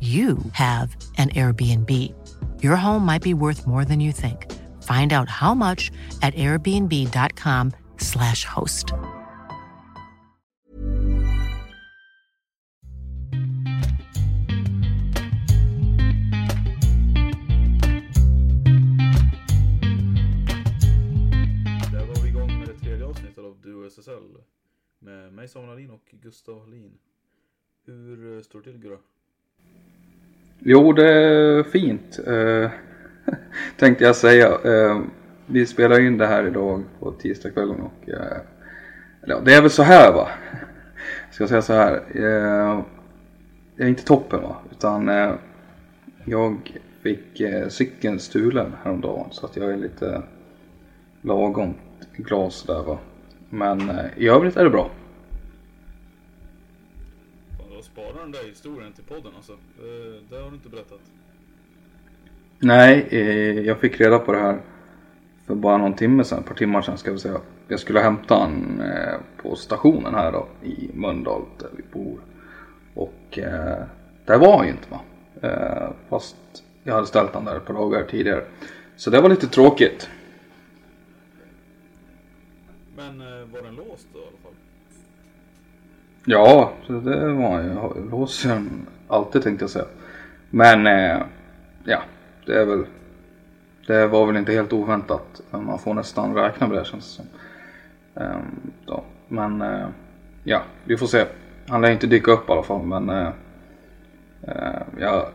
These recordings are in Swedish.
you have an Airbnb. Your home might be worth more than you think. Find out how much at airbnb.com slash host. Där var vi igång med det tredje avsnittet av Duo SSL. Med mig Samuel Hallin och Gustav Hallin. Hur eh, står det till Gurra? Jo, det är fint. Eh, tänkte jag säga. Eh, vi spelar in det här idag på tisdagskvällen och eh, ja, det är väl så här va. Ska jag säga så här. Eh, jag är inte toppen va. Utan eh, jag fick eh, cykeln stulen häromdagen så att jag är lite lagom glas där va. Men eh, i övrigt är det bra. Sparat den där historien till podden alltså. Det, det har du inte berättat. Nej, eh, jag fick reda på det här för bara någon timme sedan, ett par timmar sedan ska vi säga. Jag skulle hämta han eh, på stationen här då i Mölndal där vi bor. Och eh, där var han ju inte va. Eh, fast jag hade ställt han där ett par dagar tidigare. Så det var lite tråkigt. Men eh, var den låst då i alla fall? Ja, det var jag. Låser den alltid tänkte jag säga. Men eh, ja, det är väl. Det var väl inte helt oväntat. Man får nästan räkna med det känns det som. Ehm, då. Men eh, ja, vi får se. Han lär inte dyka upp i alla fall. Men eh, eh, jag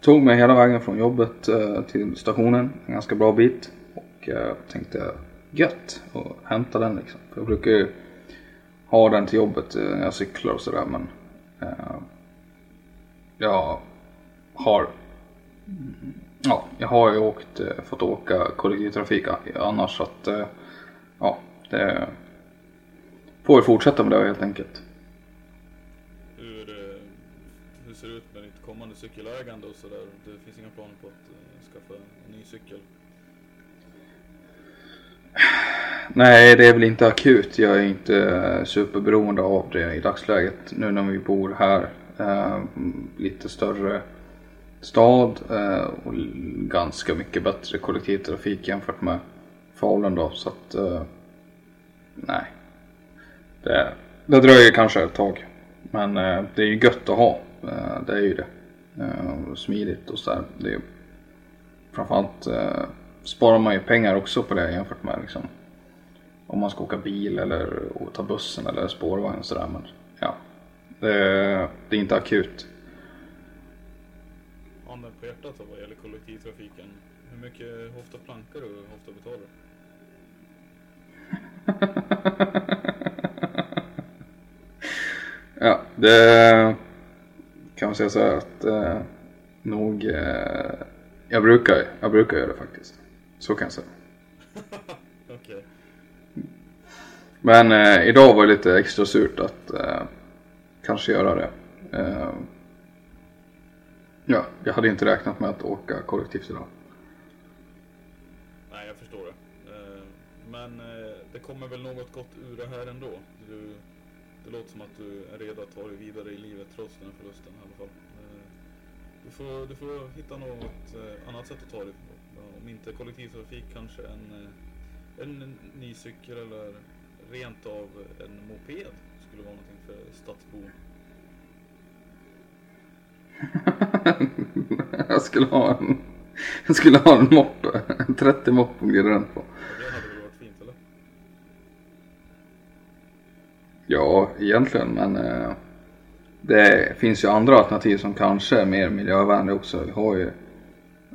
tog mig hela vägen från jobbet eh, till stationen. En ganska bra bit. Och eh, tänkte gött och hämta den liksom. För jag brukar ju ha den till jobbet eh, när jag cyklar och sådär men eh, jag har ja, jag har ju åkt, eh, fått åka kollektivtrafik annars så att eh, ja, det får vi fortsätta med det helt enkelt. Hur, eh, hur ser det ut med ditt kommande cykelägande och sådär? Det finns inga planer på att eh, skaffa en ny cykel? Nej, det är väl inte akut. Jag är inte eh, superberoende av det i dagsläget nu när vi bor här. Eh, lite större stad eh, och ganska mycket bättre kollektivtrafik jämfört med Falun då. Så att eh, nej. Det, det dröjer kanske ett tag. Men eh, det är ju gött att ha. Eh, det är ju det. Eh, smidigt och sådär. Det är, framförallt eh, sparar man ju pengar också på det jämfört med liksom, om man ska åka bil eller ta bussen eller spårvagn och sådär. Men ja, det, det är inte akut. Handen på hjärtat då, vad gäller kollektivtrafiken. Hur mycket hofta plankar du och hofta betalar? Ja, det kan man säga så här att eh, nog eh, jag brukar, jag brukar göra det faktiskt. Så kan jag säga. Okej. Men eh, idag var det lite extra surt att eh, kanske göra det. Eh, Ja, jag hade inte räknat med att åka kollektivt idag. Nej, jag förstår det. Eh, Men eh, det kommer väl något gott ur det här ändå. Du, det låter som att du är redo att ta dig vidare i livet trots den här förlusten i alla fall. Eh, Du får, du får hitta något annat sätt att ta dig. Om inte kollektivtrafik kanske en, eh, en ny cykel eller rent av en moped skulle vara någonting för stadsbon. jag skulle ha en, jag skulle ha en moppe, en 30 moppe glida runt på. Det hade väl varit fint eller? Ja, egentligen, men eh, det finns ju andra alternativ som kanske är mer miljövänliga också. Vi har ju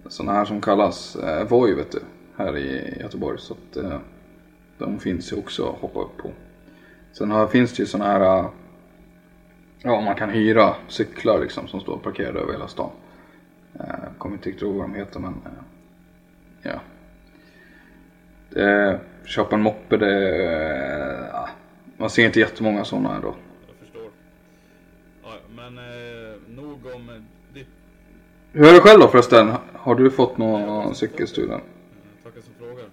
sådana här som kallas eh, Voi, vet du, här i Göteborg. Så att eh, de finns ju också att hoppa upp på. Sen har, finns det ju sådana här, eh, ja man kan hyra cyklar liksom som står parkerade över hela stan. Eh, kommer inte riktigt ihåg vad de heter men eh, ja. Det, köpa en moppe det, eh, man ser inte jättemånga sådana ändå. Jag förstår. Ja, men eh, nog om eh, ditt Hur är det själv då förresten? Har du fått någon cykelstudier? Eh, Tackar som frågar.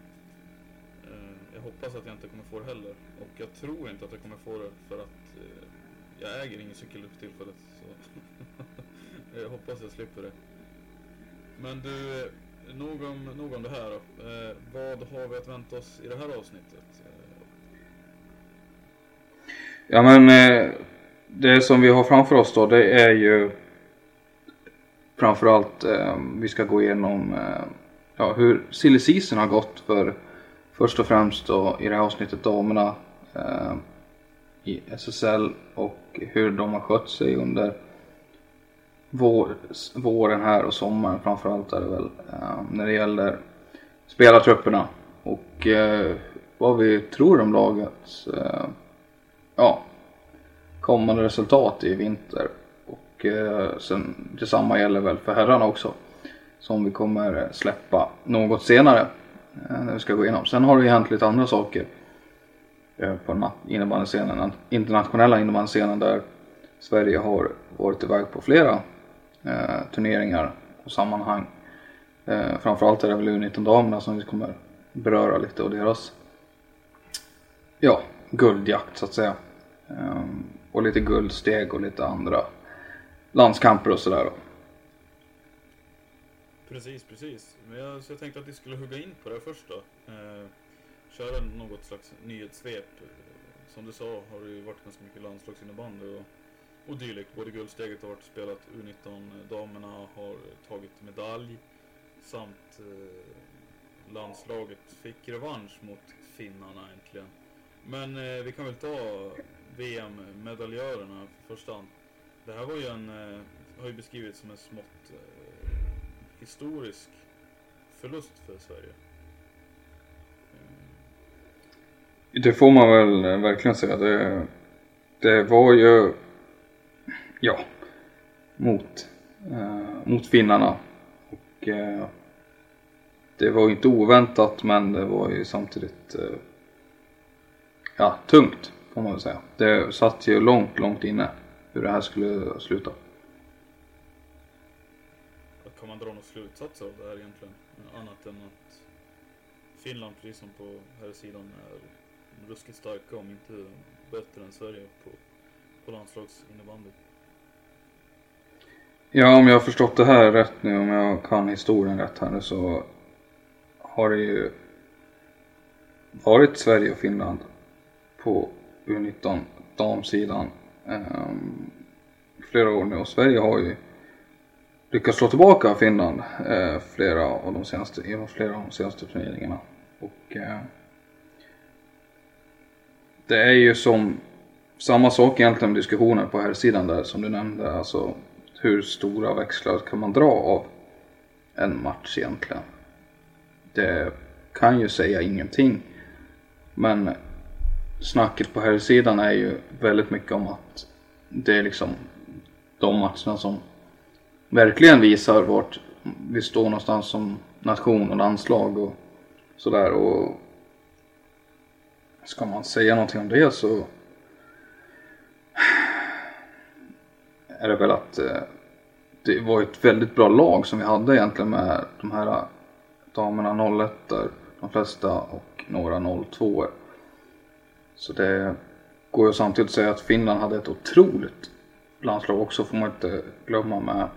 Eh, Jag hoppas att jag inte kommer få det heller. Och jag tror inte att jag kommer få det för att eh, jag äger ingen cykel för tillfället. Så jag hoppas jag slipper det. Men du, eh, nog om, nog om det här då. Vad har vi att vänta oss i det här avsnittet? Ja men det som vi har framför oss då det är ju framförallt eh, vi ska gå igenom eh, ja, hur silly season har gått för först och främst då i det här avsnittet damerna eh, i SSL och hur de har skött sig under vår, våren här och sommaren framförallt är det väl eh, när det gäller spelartrupperna och eh, vad vi tror om lagets eh, ja, kommande resultat i vinter. Och eh, sen, detsamma gäller väl för herrarna också. Som vi kommer släppa något senare. Eh, när vi ska gå igenom. Sen har det ju hänt lite andra saker. Eh, på den innebandyscenen, internationella innebandyscenen där Sverige har varit iväg på flera eh, turneringar och sammanhang. Eh, framförallt är det väl U19 damerna som vi kommer beröra lite och deras ja, guldjakt så att säga. Ehm, och lite guldsteg och lite andra landskamper och sådär då. Precis, precis. Men jag, så jag tänkte att vi skulle hugga in på det först då. Eh, köra något slags nyhetssvep. Som du sa har det ju varit ganska mycket landslagsinnebandy och, och dylikt. Både guldsteget har varit spelat, U19-damerna eh, har tagit medalj samt eh, landslaget fick revansch mot finnarna äntligen. Men eh, vi kan väl ta VM-medaljörerna för första hand. Det här var ju en, eh, har ju beskrivits som en smått eh, historisk förlust för Sverige. Eh. Det får man väl eh, verkligen säga. Det, det var ju, ja, mot, eh, mot finnarna. Och eh, det var ju inte oväntat men det var ju samtidigt eh, ja, tungt får man väl säga. Det satt ju långt, långt inne hur det här skulle sluta. Kan man dra några slutsatser av det här egentligen? Annat än att Finland, precis som på här sidan, är ruskigt starka om inte bättre än Sverige på, på landslagsinnebandy. Ja, om jag har förstått det här rätt nu, om jag kan historien rätt här nu så har det ju varit Sverige och Finland på U19 damsidan Ehm, flera år nu och Sverige har ju lyckats slå tillbaka Finland eh, flera av de senaste, i flera av de senaste turneringarna. Och eh, det är ju som samma sak egentligen med diskussionen på här sidan där som du nämnde. Alltså hur stora växlar kan man dra av en match egentligen? Det kan ju säga ingenting. Men snacket på här sidan är ju väldigt mycket om att det är liksom de matcherna som verkligen visar vart vi står någonstans som nation och landslag och sådär. Och ska man säga någonting om det så är det väl att eh, det var ett väldigt bra lag som vi hade egentligen med de här damerna 01 de flesta och några 02 så det går ju samtidigt att säga att Finland hade ett otroligt landslag också får man inte glömma med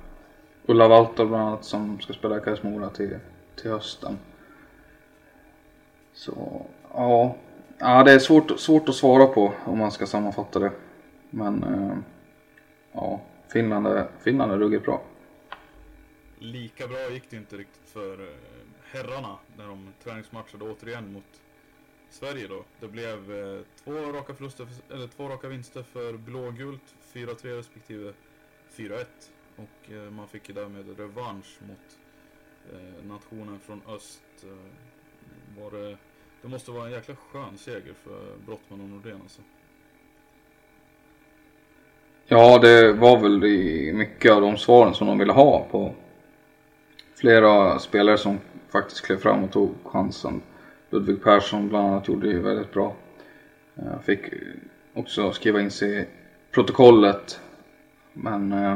Ulla Walter bland annat som ska spela i Karlsmora Mora till, till hösten. Så ja, ja det är svårt, svårt att svara på om man ska sammanfatta det. Men eh, ja, Finland är, Finland är ruggigt bra. Lika bra gick det inte riktigt för eh, herrarna när de träningsmatchade återigen mot Sverige då. Det blev eh, två, raka förluster, eller två raka vinster för blågult, 4-3 respektive 4-1. Och eh, man fick ju därmed revansch mot eh, nationen från öst. Eh, var det, det måste vara en jäkla skön seger för Brottman och Nordén alltså. Ja, det var väl i mycket av de svaren som de ville ha på flera spelare som faktiskt klev fram och tog chansen. Ludvig Persson bland annat gjorde det väldigt bra. Fick också skriva in sig i protokollet. Men eh,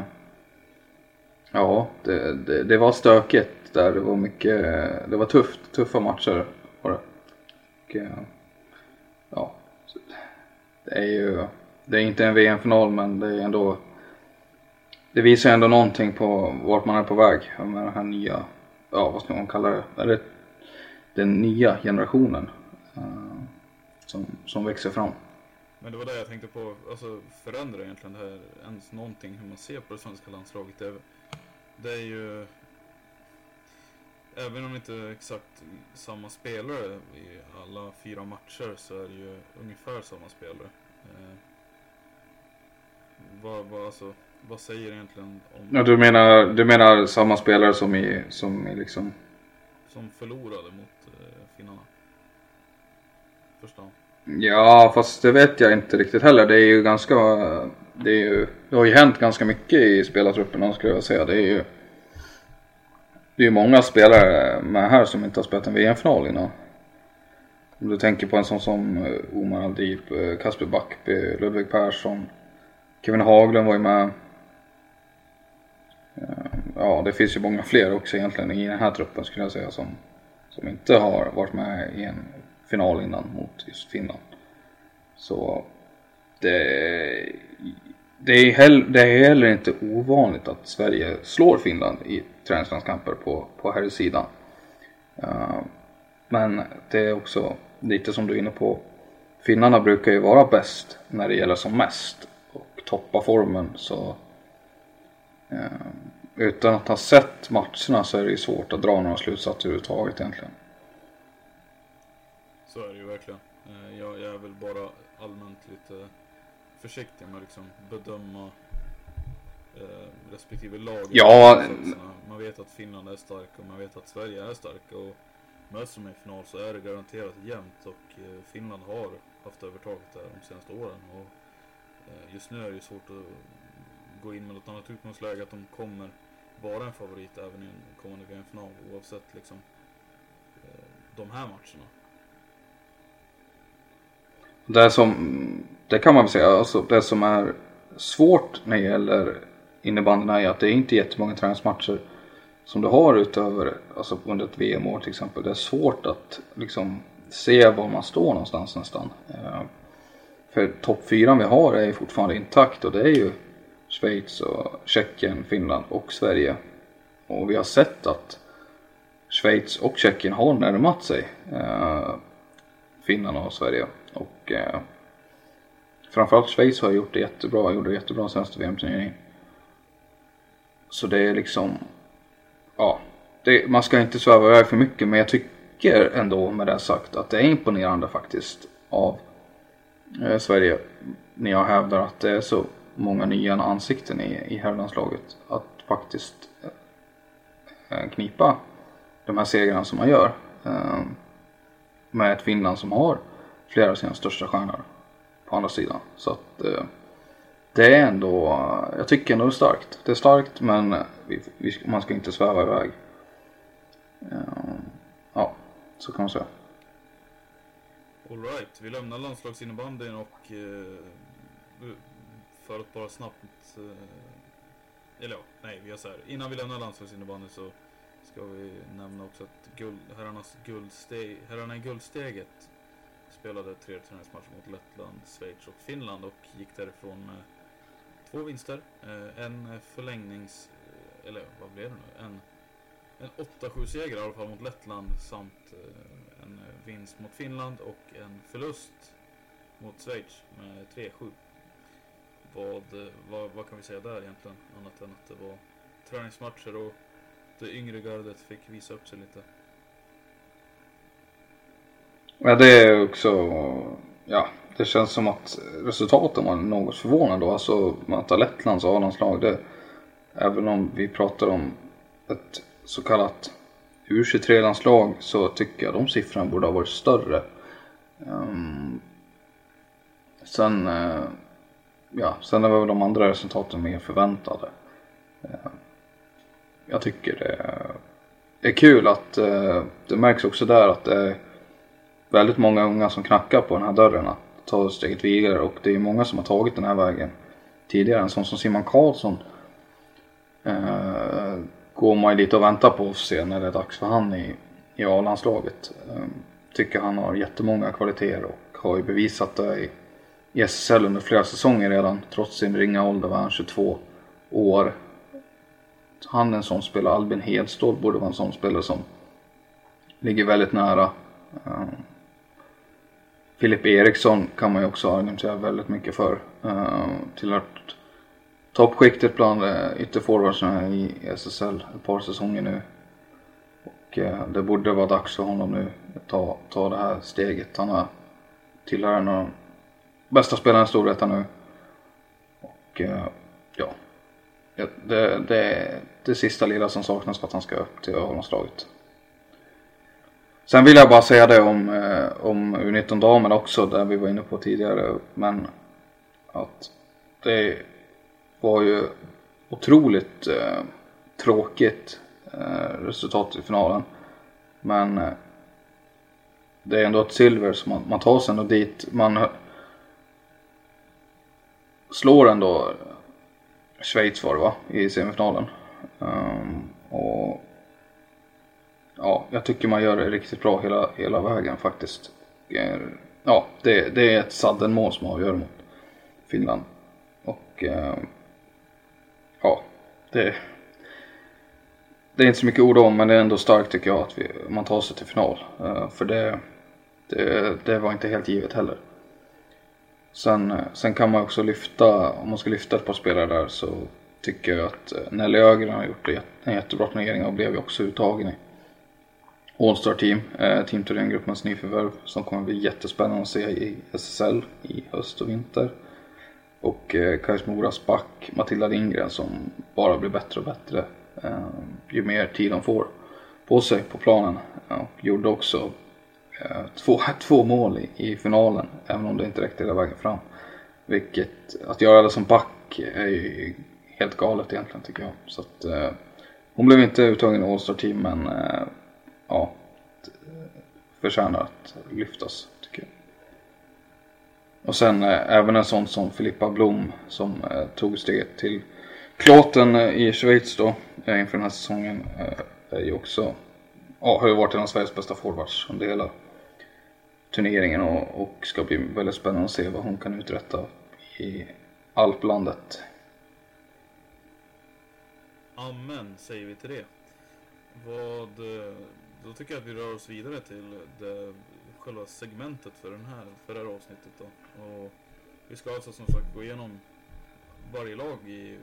ja, det, det, det, var stökigt där. Det var mycket, det var tufft, tuffa matcher var det. Och, eh, ja, det är ju, det är inte en VM-final men det är ändå det visar ändå någonting på vart man är på väg med den här nya, ja vad ska man kalla det, eller den nya generationen uh, som, som växer fram. Men det var det jag tänkte på, alltså förändra egentligen det här ens någonting hur man ser på det svenska landslaget. Det är, det är ju, även om det inte är exakt samma spelare i alla fyra matcher så är det ju ungefär samma spelare. Eh, vad, vad, alltså, vad säger egentligen om... Ja, du menar, du menar samma spelare som i, som i liksom... Som förlorade mot eh, finnarna. Första Ja, fast det vet jag inte riktigt heller. Det är ju ganska... Det, är ju, det har ju hänt ganska mycket i spelartrupperna skulle jag säga. Det är ju... Det är ju många spelare med här som inte har spelat en VM-final innan. Om du tänker på en sån som eh, Omar Aldip, eh, Kasper Backby, Ludvig Persson. Kevin Haglund var ju med. Ja, det finns ju många fler också egentligen i den här truppen skulle jag säga som, som inte har varit med i en final innan mot just Finland. Så det, det, är hell, det är heller inte ovanligt att Sverige slår Finland i träningslandskamper på, på här sidan. Uh, men det är också lite som du är inne på. Finnarna brukar ju vara bäst när det gäller som mest och toppa formen så uh, utan att ha sett matcherna så är det ju svårt att dra några slutsatser överhuvudtaget egentligen. Så är det ju verkligen. Eh, jag, jag är väl bara allmänt lite försiktig med att liksom bedöma eh, respektive lag. Ja. Man vet att Finland är stark och man vet att Sverige är starka. Och möts de i final så är det garanterat jämnt och eh, Finland har haft övertaget där de senaste åren. Och eh, just nu är det ju svårt att gå in med något annat utgångsläge att de kommer vara en favorit även i en kommande VM-final oavsett liksom eh, de här matcherna. Det som, det kan man väl säga, alltså det som är svårt när det gäller innebandyn är att det är inte jättemånga träningsmatcher som du har utöver, alltså under ett VM-år till exempel. Det är svårt att liksom se var man står någonstans nästan. Eh, för topp fyran vi har är fortfarande intakt och det är ju Schweiz och Tjeckien, Finland och Sverige. Och vi har sett att Schweiz och Tjeckien har närmat sig eh, Finland och Sverige. Och eh, framförallt Schweiz har gjort det jättebra, gjorde det jättebra senaste VM-turneringen. Så det är liksom, ja, det, man ska inte sväva iväg för mycket men jag tycker ändå med det sagt att det är imponerande faktiskt av eh, Sverige när jag hävdar att det är så många nya ansikten i, i herrlandslaget att faktiskt eh, knipa de här segrarna som man gör. Eh, med ett Finland som har flera av sina största stjärnor på andra sidan. Så att eh, det är ändå, eh, jag tycker ändå det är starkt. Det är starkt men vi, vi, man ska inte sväva iväg. Eh, ja, så kan man säga. Alright, vi lämnar landslagsinnebandyn och eh, för att bara snabbt eh, eller ja, nej vi gör så här. Innan vi lämnar landslagsinnebandy så ska vi nämna också att guld, herrarnas guldsteg, herrarna i guldsteget spelade tre träningsmatcher mot Lettland, Schweiz och Finland och gick därifrån med två vinster. Eh, en förlängnings... Eh, eller vad blev det nu? En, en 8-7 seger i alla fall mot Lettland samt en vinst mot Finland och en förlust mot Schweiz med 3-7. Vad, vad, vad kan vi säga där egentligen? Annat än att det var träningsmatcher och det yngre gardet fick visa upp sig lite. Ja, det är också, ja, det känns som att resultaten var något förvånande då. Alltså möta Lettlands A-landslag, det, även om vi pratar om ett så kallat U23-landslag så tycker jag de siffrorna borde ha varit större. Um, sen, uh, ja, sen är väl de andra resultaten mer förväntade. Eh, jag tycker det är kul att eh, det märks också där att det är väldigt många unga som knackar på den här dörren att ta steget vidare och det är många som har tagit den här vägen tidigare. En sån som Simon Karlsson eh, går man ju lite och väntar på att se när det är dags för han i, i A-landslaget. Tycker han har jättemånga kvaliteter och har ju bevisat det i, i SSL under flera säsonger redan. Trots sin ringa ålder var han 22 år. Han är en sån spelare, Albin Hedstål borde vara en sån spelare som ligger väldigt nära. Eh, Filip Eriksson kan man ju också argumentera väldigt mycket för. Till tillhört toppskiktet bland eh, ytterforwardsarna i SSL ett par säsonger nu. Och det borde vara dags för honom nu att ta, ta det här steget. Han har tillhör en av de bästa spelaren i Storvreta nu. Och eh, ja, det, det, är det sista lilla som saknas för att han ska upp till A-landslaget. Sen vill jag bara säga det om, eh, om U19 damerna också, där vi var inne på tidigare. Men att det var ju otroligt eh, tråkigt eh, resultat i finalen. Men eh, det är ändå ett silver så man, man tar sig ändå dit. Man slår ändå Schweiz var det va, i semifinalen. Um, och ja, jag tycker man gör det riktigt bra hela, hela vägen faktiskt. Ja, det, det är ett saddenmål som avgör mot Finland. Och um, ja, det, det är inte så mycket ord om men det är ändå starkt tycker jag att vi, man tar sig till final. Uh, för det, det, det var inte helt givet heller. Sen, eh, sen kan man också lyfta, om man ska lyfta ett par spelare där så tycker jag att eh, Nelly Ögren har gjort en jättebra turnering och blev ju också uttagen i All-Star Team, eh, Team Thorengruppens nyförvärv som kommer bli jättespännande att se i SSL i höst och vinter. Och eh, Kais Moras back Matilda Lindgren som bara blir bättre och bättre eh, ju mer tid de får på sig på planen. Och gjorde också Eh, två, två mål i, i, finalen även om det inte räckte hela vägen fram. Vilket, att göra det som back är ju helt galet egentligen tycker jag. Så att, eh, hon blev inte uttagen i All-Star Team men eh, ja, förtjänar att lyftas tycker jag. Och sen eh, även en sån som Filippa Blom som eh, tog steget till Kloten eh, i Schweiz då eh, inför den här säsongen eh, är ju också, ja, har ju varit en av Sveriges bästa forwards under hela turneringen och, och ska bli väldigt spännande att se vad hon kan uträtta i Alplandet. Amen säger vi till det. Vad eh, då tycker jag att vi rör oss vidare till det, själva segmentet för, den här, för det här avsnittet. Då. Och vi ska alltså som sagt gå igenom varje lag i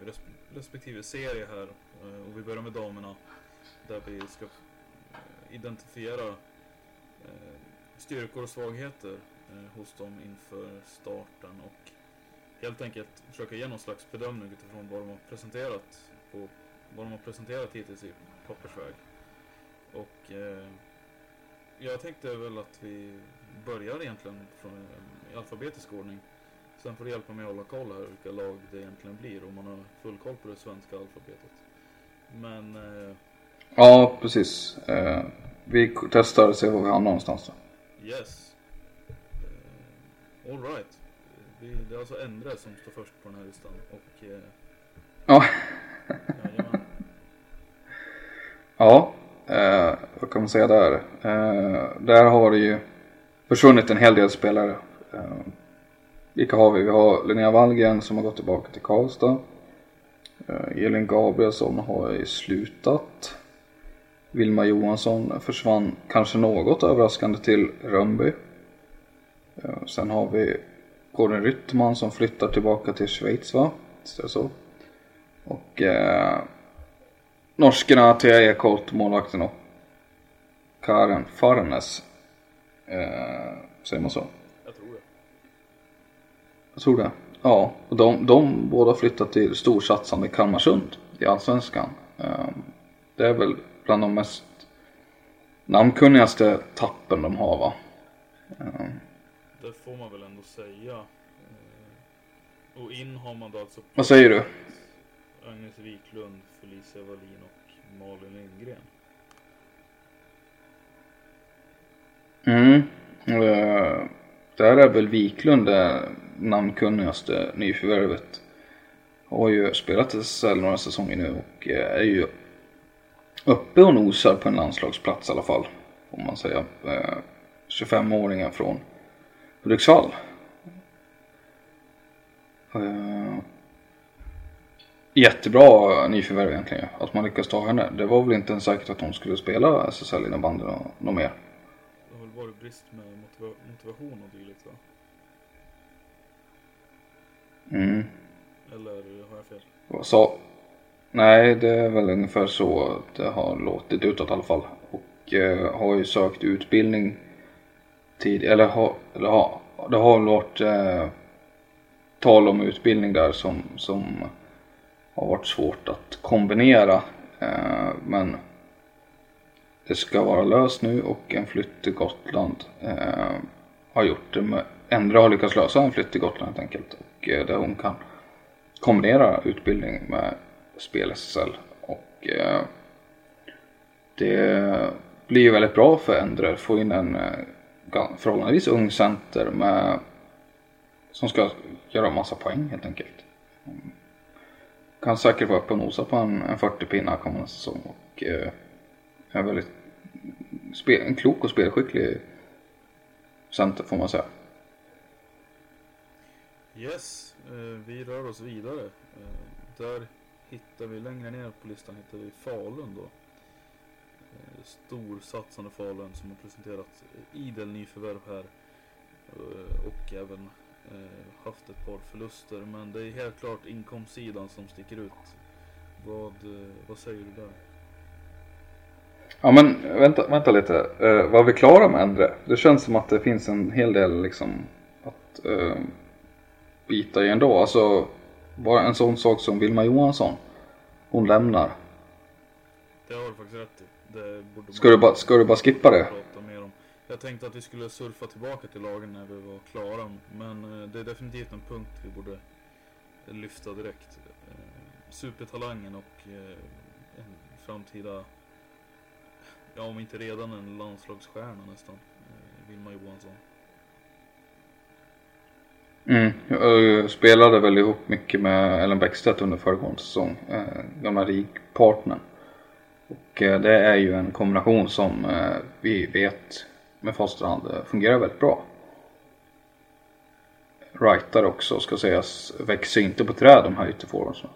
respektive serie här. Eh, och vi börjar med damerna. Där vi ska eh, identifiera styrkor och svagheter eh, hos dem inför starten. Och helt enkelt försöka ge någon slags bedömning utifrån vad de har presenterat på vad de har presenterat hittills i pappersväg. Och eh, jag tänkte väl att vi börjar egentligen från, i alfabetisk ordning. Sen får du hjälpa mig att hålla koll här vilka lag det egentligen blir om man har full koll på det svenska alfabetet. Men... Eh, ja, precis. Eh, vi testar och ser var vi hamnar någonstans då. Yes. Eh, Alright. Det är alltså Endre som står först på den här listan. Och, eh, ja. Ja, eh, vad kan man säga där? Eh, där har det ju försvunnit en hel del spelare. Eh, vilka har vi? Vi har Linnea Wallgren som har gått tillbaka till Karlstad. Eh, Elin Gabrielsson har ju slutat. Vilma Johansson försvann kanske något överraskande till Rönnby. Sen har vi Gordon Ryttman som flyttar tillbaka till Schweiz va? Visst är det så? Och eh, norskorna Thea Ekholt, målvakten och Karen Farnes. Eh, säger man så? Jag tror det. Jag tror det. Ja, och de, de båda flyttat till storsatsande Kalmarsund i Allsvenskan. Eh, det är väl bland de mest namnkunnigaste tappen de har va? Eh, Det får man väl ändå säga. Eh, Och in har man då alltså vad säger du? Agnes Wiklund, Felicia Wallin och Malin Lindgren. Mm. Eh, där är väl Wiklund det namnkunnigaste nyförvärvet. Har ju spelat i SSL några säsonger nu och är ju uppe och nosar på en landslagsplats i alla fall. Om man säger. Eh, 25-åringen från Hudiksvall. Eh, jättebra nyförvärv egentligen. Att man lyckas ta henne. Det var väl inte ens säkert att hon skulle spela SSL innebandy nå- något mer. Det har väl varit brist med motiva- motivation och dylikt va? Mm. Eller har jag fel? Vad sa? Nej, det är väl ungefär så det har låtit utåt i alla fall. Och eh, har ju sökt utbildning tidigare. eller har, eller har, det har varit eh, tal om utbildning där som, som har varit svårt att kombinera. Eh, men det ska vara löst nu och en flytt till Gotland eh, har gjort det. Med, Endre har lyckats lösa en flytt till Gotland helt enkelt. Och eh, där hon kan kombinera utbildning med spel SSL. Och eh, det blir ju väldigt bra för Endre. Få in en eh, förhållandevis ung center med, som ska göra massa poäng helt enkelt. Kan säkert vara uppe och nosa på en, en 40 pinnar kommande säsong. Och eh, är väldigt spel, en klok och spelskicklig center får man säga. Yes, eh, vi rör oss vidare. Eh, där hittar vi, längre ner på listan hittar vi Falun då. Eh, Storsatsande Falun som har presenterat idel nyförvärv här. Eh, och även eh, haft ett par förluster. Men det är helt klart inkomstsidan som sticker ut. Vad, vad säger du där? Ja men vänta, vänta lite. Uh, var vi klara med Endre? Det känns som att det finns en hel del liksom att uh, bita i ändå. Alltså bara en sån sak som Vilma Johansson. Hon lämnar. Det har du faktiskt rätt i. Det borde Ska du, bara, ska du bara skippa det? Jag tänkte att vi skulle surfa tillbaka till lagen när vi var klara. Men eh, det är definitivt en punkt vi borde lyfta direkt. Eh, Supertalangen och eh, en framtida, ja om inte redan en landslagsstjärna nästan. Vilma Johansson. Mm. Jag spelade väl ihop mycket med Ellen Bäckstedt under föregående säsong. Eh, gamla RIG-partnern. Och eh, det är ju en kombination som eh, vi vet med Fosterhand eh, fungerar väldigt bra. Wrightar också ska sägas växer inte på träd de här ytterforwardsarna.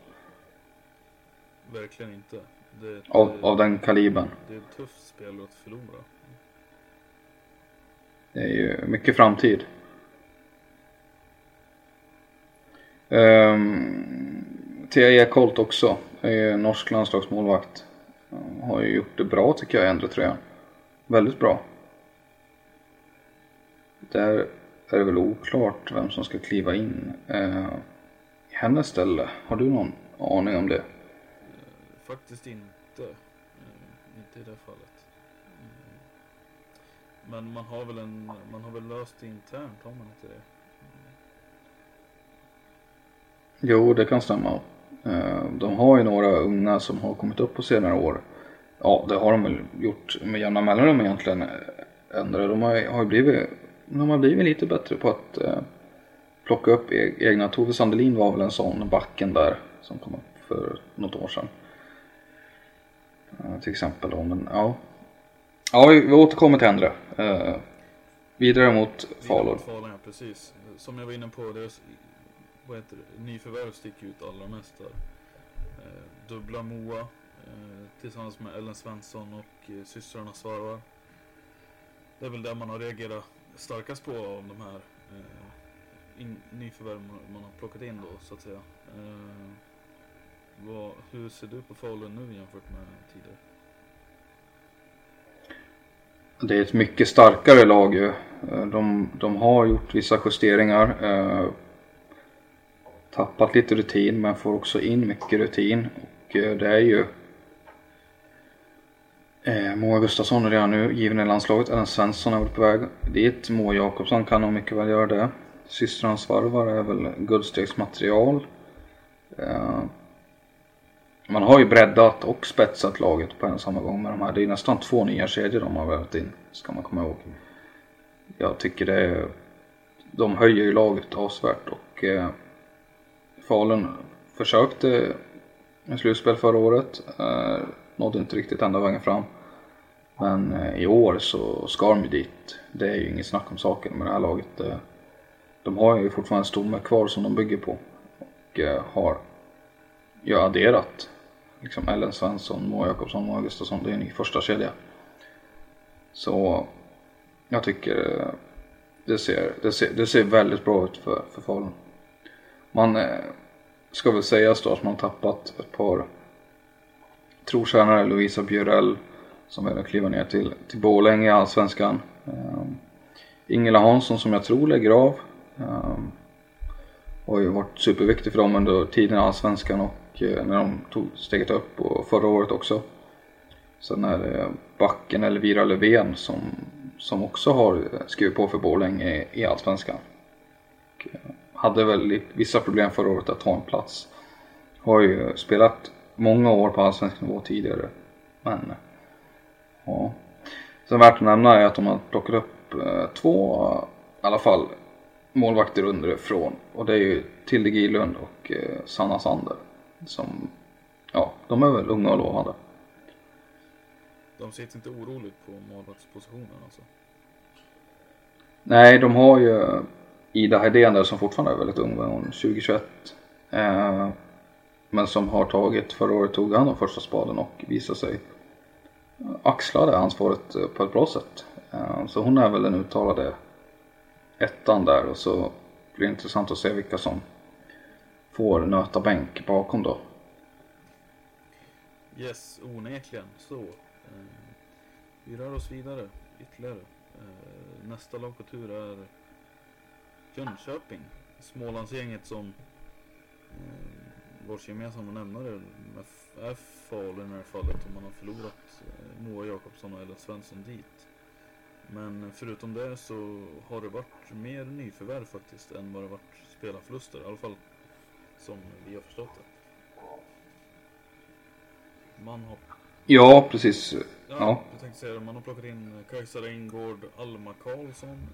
Verkligen inte. Det Av, eh, av den kalibern. det är ett tufft spel att förlora. Det är ju mycket framtid. Um, Ehm, Thea Ekholt också. Är ju norsk landslagsmålvakt. Eh, har ju gjort det bra tycker jag i andra tröjan. Väldigt bra. Där är det väl oklart vem som ska kliva in uh, i hennes ställe. Har du någon aning om det? Faktiskt inte. Inte i det fallet. Mm. Men man har väl en, man har väl löst det internt, har man inte det? Jo, det kan stämma. Eh, De har ju några unga som har kommit upp på senare år. Ja, det har de väl gjort med jämna mellanrum egentligen. Ändra. De har, ju blivit, de har blivit lite bättre på att eh, plocka upp e- egna. Tove Sandelin var väl en sån backen där som kom upp för något år sedan. Till exempel då, men ja. Ja, vi, återkommer till Endre. Vidare mot Falun. Falun, ja precis. Som jag var inne på, deras vad heter det, nyförvärv sticker ut allra mest där. Eh, dubbla Moa eh, tillsammans med Ellen Svensson och eh, systrarna Svarvar. Det är väl det man har reagerat starkast på av de här eh, in, nyförvärv man har plockat in då så att säga. Eh, vad, hur ser du på Falun nu jämfört med tidigare? Det är ett mycket starkare lag ju. De, de har gjort vissa justeringar. Tappat lite rutin men får också in mycket rutin. Och eh, det är ju eh, Moa Gustafsson är redan nu given i landslaget. Ellen Svensson är väl på väg dit. Moa Jakobsson kan nog mycket väl göra det. Systrarnas varvar är väl guldstegsmaterial. Eh, man har ju breddat och spetsat laget på en och samma gång med de här. Det är nästan två nya kedjor de har vävt in, ska man komma ihåg. Jag tycker det är, de höjer ju laget avsevärt och eh, Falun försökte med slutspel förra året. Eh, nådde inte riktigt ända vägen fram. Men eh, i år så ska de ju dit. Det är ju inget snack om saken med det här laget. Eh, de har ju fortfarande en stomme kvar som de bygger på. Och eh, har ju adderat liksom Ellen Svensson, Moa Jakobsson, Moa Gustafsson. Det är en ny första kedja. Så jag tycker eh, det ser, det ser, det ser väldigt bra ut för, för Falun. Man eh, ska väl sägas då att man tappat ett par trotjänare, Lovisa Bjurell som väl kliva ner till, till Borlänge i Allsvenskan. Eh, Ingela Hansson som jag tror lägger av Um, har ju varit superviktig för dem under tiden i Allsvenskan och uh, när de tog steget upp och förra året också. Sen är det backen Elvira Löfven som, som också har skrivit på för Borlänge i, Allsvenskan. Och, uh, hade väl vissa problem förra året att ta en plats. Har ju spelat många år på allsvensk nivå tidigare. Men ja. Sen värt att nämna är att de har plockat upp uh, två i alla fall målvakter underifrån. Och det är ju Tilde Gilund och eh, Sanna Sander. Som, ja, de är väl unga och lovande. De sitter inte oroligt på målvaktspositionen alltså? Nej, de har ju Ida Hedén där som fortfarande är väldigt ung, hon 2021. Eh, men som har tagit, förra året tog han de första spaden och visade sig axla det ansvaret eh, på ett bra sätt. Eh, så hon är väl den uttalade ettan där och så blir det intressant att se vilka som får nöta bänk bakom då. Yes, onekligen så. Eh, vi rör oss vidare ytterligare. Eh, nästa lag på tur är Jönköping. Smålandsgänget som eh, vars gemensamma nämnare är Falun i det här fallet och man har förlorat eh, Moa Jakobsson och Ellen Svensson dit. Men förutom det så har det varit mer nyförvärv faktiskt än vad det varit spelarförluster. I alla fall som vi har förstått det. Man har... Ja, precis. Ja, ja. Jag tänkte säga det. Man har plockat in Kajsa Reingård, Alma Karlsson,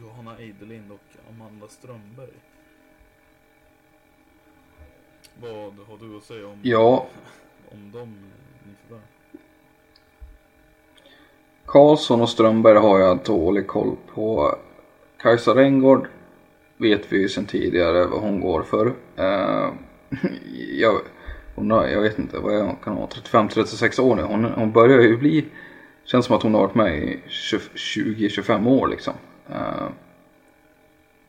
Johanna Eidelind och Amanda Strömberg. Vad har du att säga om, ja. om de nyförvärv? Karlsson och Strömberg har jag dålig koll på. Kajsa Rengård vet vi ju sedan tidigare vad hon går för. Uh, jag, hon har, jag vet inte, vad är hon? Kan hon 35-36 år nu? Hon, hon börjar ju bli, känns som att hon har varit med i 20-25 år liksom. Uh,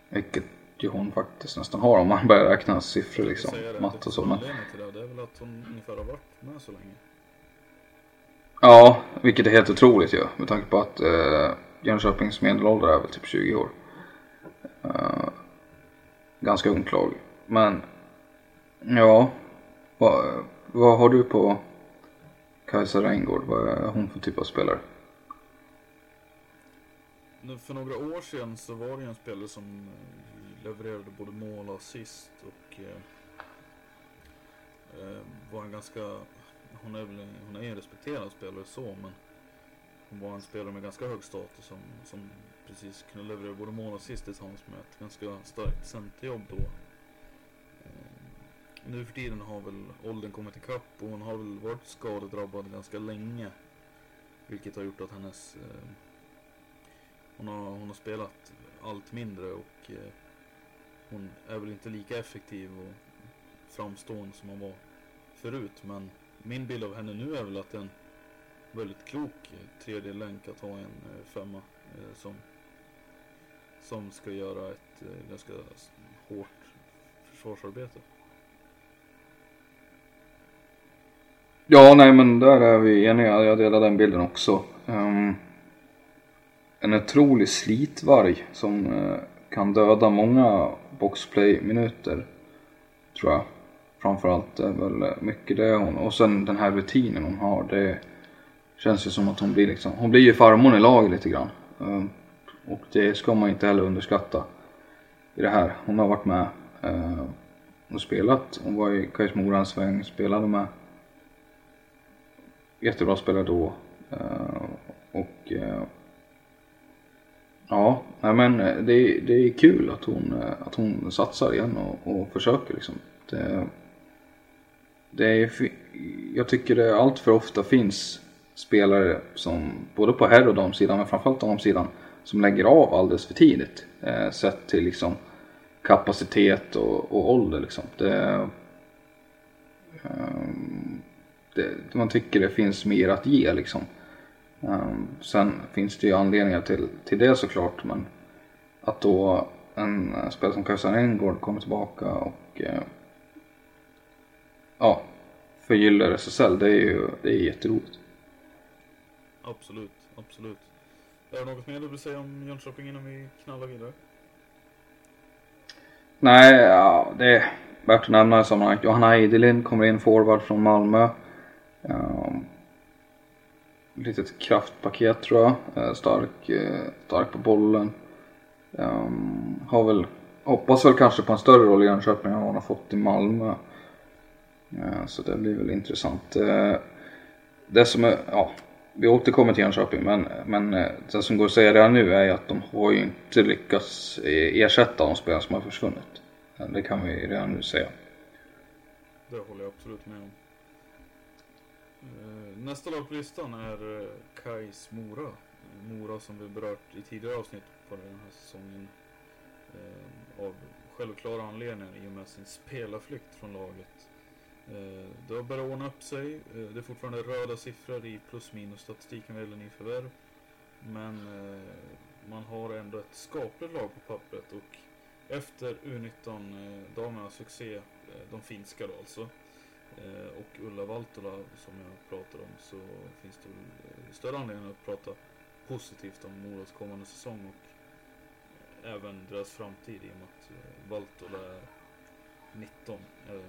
vilket ju hon faktiskt nästan har om man börjar räkna siffror liksom. Matte och så. Men... Det är väl att hon ungefär har varit med så länge. Ja, vilket är helt otroligt ju. Med tanke på att eh, Jönköpings medelålder är väl typ 20 år. Eh, ganska ungt lag. Men ja, vad, vad har du på Kajsa Reingård? Vad är hon för typ av spelare? För några år sedan så var det ju en spelare som eh, levererade både mål och assist och eh, eh var en ganska hon är väl hon är en respekterad spelare så men hon var en spelare med ganska hög status som, som precis kunde leverera både mål och assist tillsammans med ett ganska starkt centerjobb då. Eh, nu för tiden har väl åldern kommit ikapp och hon har väl varit skadedrabbad ganska länge. Vilket har gjort att hennes... Eh, hon, har, hon har spelat allt mindre och eh, hon är väl inte lika effektiv och framstående som hon var förut. Men min bild av henne nu är väl att det är en väldigt klok eh, tredje länk att ha en eh, femma eh, som, som ska göra ett eh, ganska hårt försvarsarbete. Ja, nej men där är vi eniga. Jag delar den bilden också. Um, en otrolig slitvarg som eh, kan döda många boxplay-minuter. Tror jag. Framförallt är väl eh, mycket det hon. Och sen den här rutinen hon har. Det känns ju som att hon blir liksom. Hon blir ju farmor i laget lite grann. Ehm, och det ska man inte heller underskatta. I det här. Hon har varit med eh, och spelat. Hon var i Kais Mora en sväng. Spelade med jättebra spelare då. Och ja, nej men eh, det, det är kul att hon, eh, att hon satsar igen och, och försöker liksom. Det, det är, jag tycker det allt för ofta finns spelare som både på herr och damsidan men framförallt damsidan som lägger av alldeles för tidigt. Eh, sett till liksom kapacitet och, och ålder liksom. Det, eh, det, man tycker det finns mer att ge liksom. Um, sen finns det ju anledningar till, till det såklart men att då en spelare som Kajsa Engård kommer tillbaka och uh, ja, förgyllar SSL det är ju det är jätteroligt. Absolut, absolut. Är det något mer du vill säga om Jönköping innan vi knallar vidare? Nej, ja, det är värt att nämna i sammanhanget. Johanna Eidelind kommer in forward från Malmö. Um, litet kraftpaket tror jag. Eh, stark, eh, stark på bollen. Um, har väl, hoppas väl kanske på en större roll i Jönköping än vad han har fått i Malmö. Uh, så det blir väl intressant. det som är, ja, vi återkommer till Jönköping men, men det som går att säga redan nu är att de har ju inte lyckats ersätta de spelare som har försvunnit. Det kan vi redan nu säga. Det håller jag absolut med om. Eh, nästa lag på listan är eh, Kais Mora. Mora som vi berört i tidigare avsnitt på den här säsongen. Eh, av självklara anledningar i och med sin spelarflykt från laget. Det har börjat ordna upp sig. Det är fortfarande röda siffror i plus minus statistiken vad gäller nyförvärv. Men man har ändå ett skapligt lag på pappret och efter U19-damernas succé, de finska då alltså, Eh, och Ulla Valtola som jag pratar om så finns det väl eh, större anledning att prata positivt om Moras kommande säsong och eh, även deras framtid i och med att Valtola är 19, eller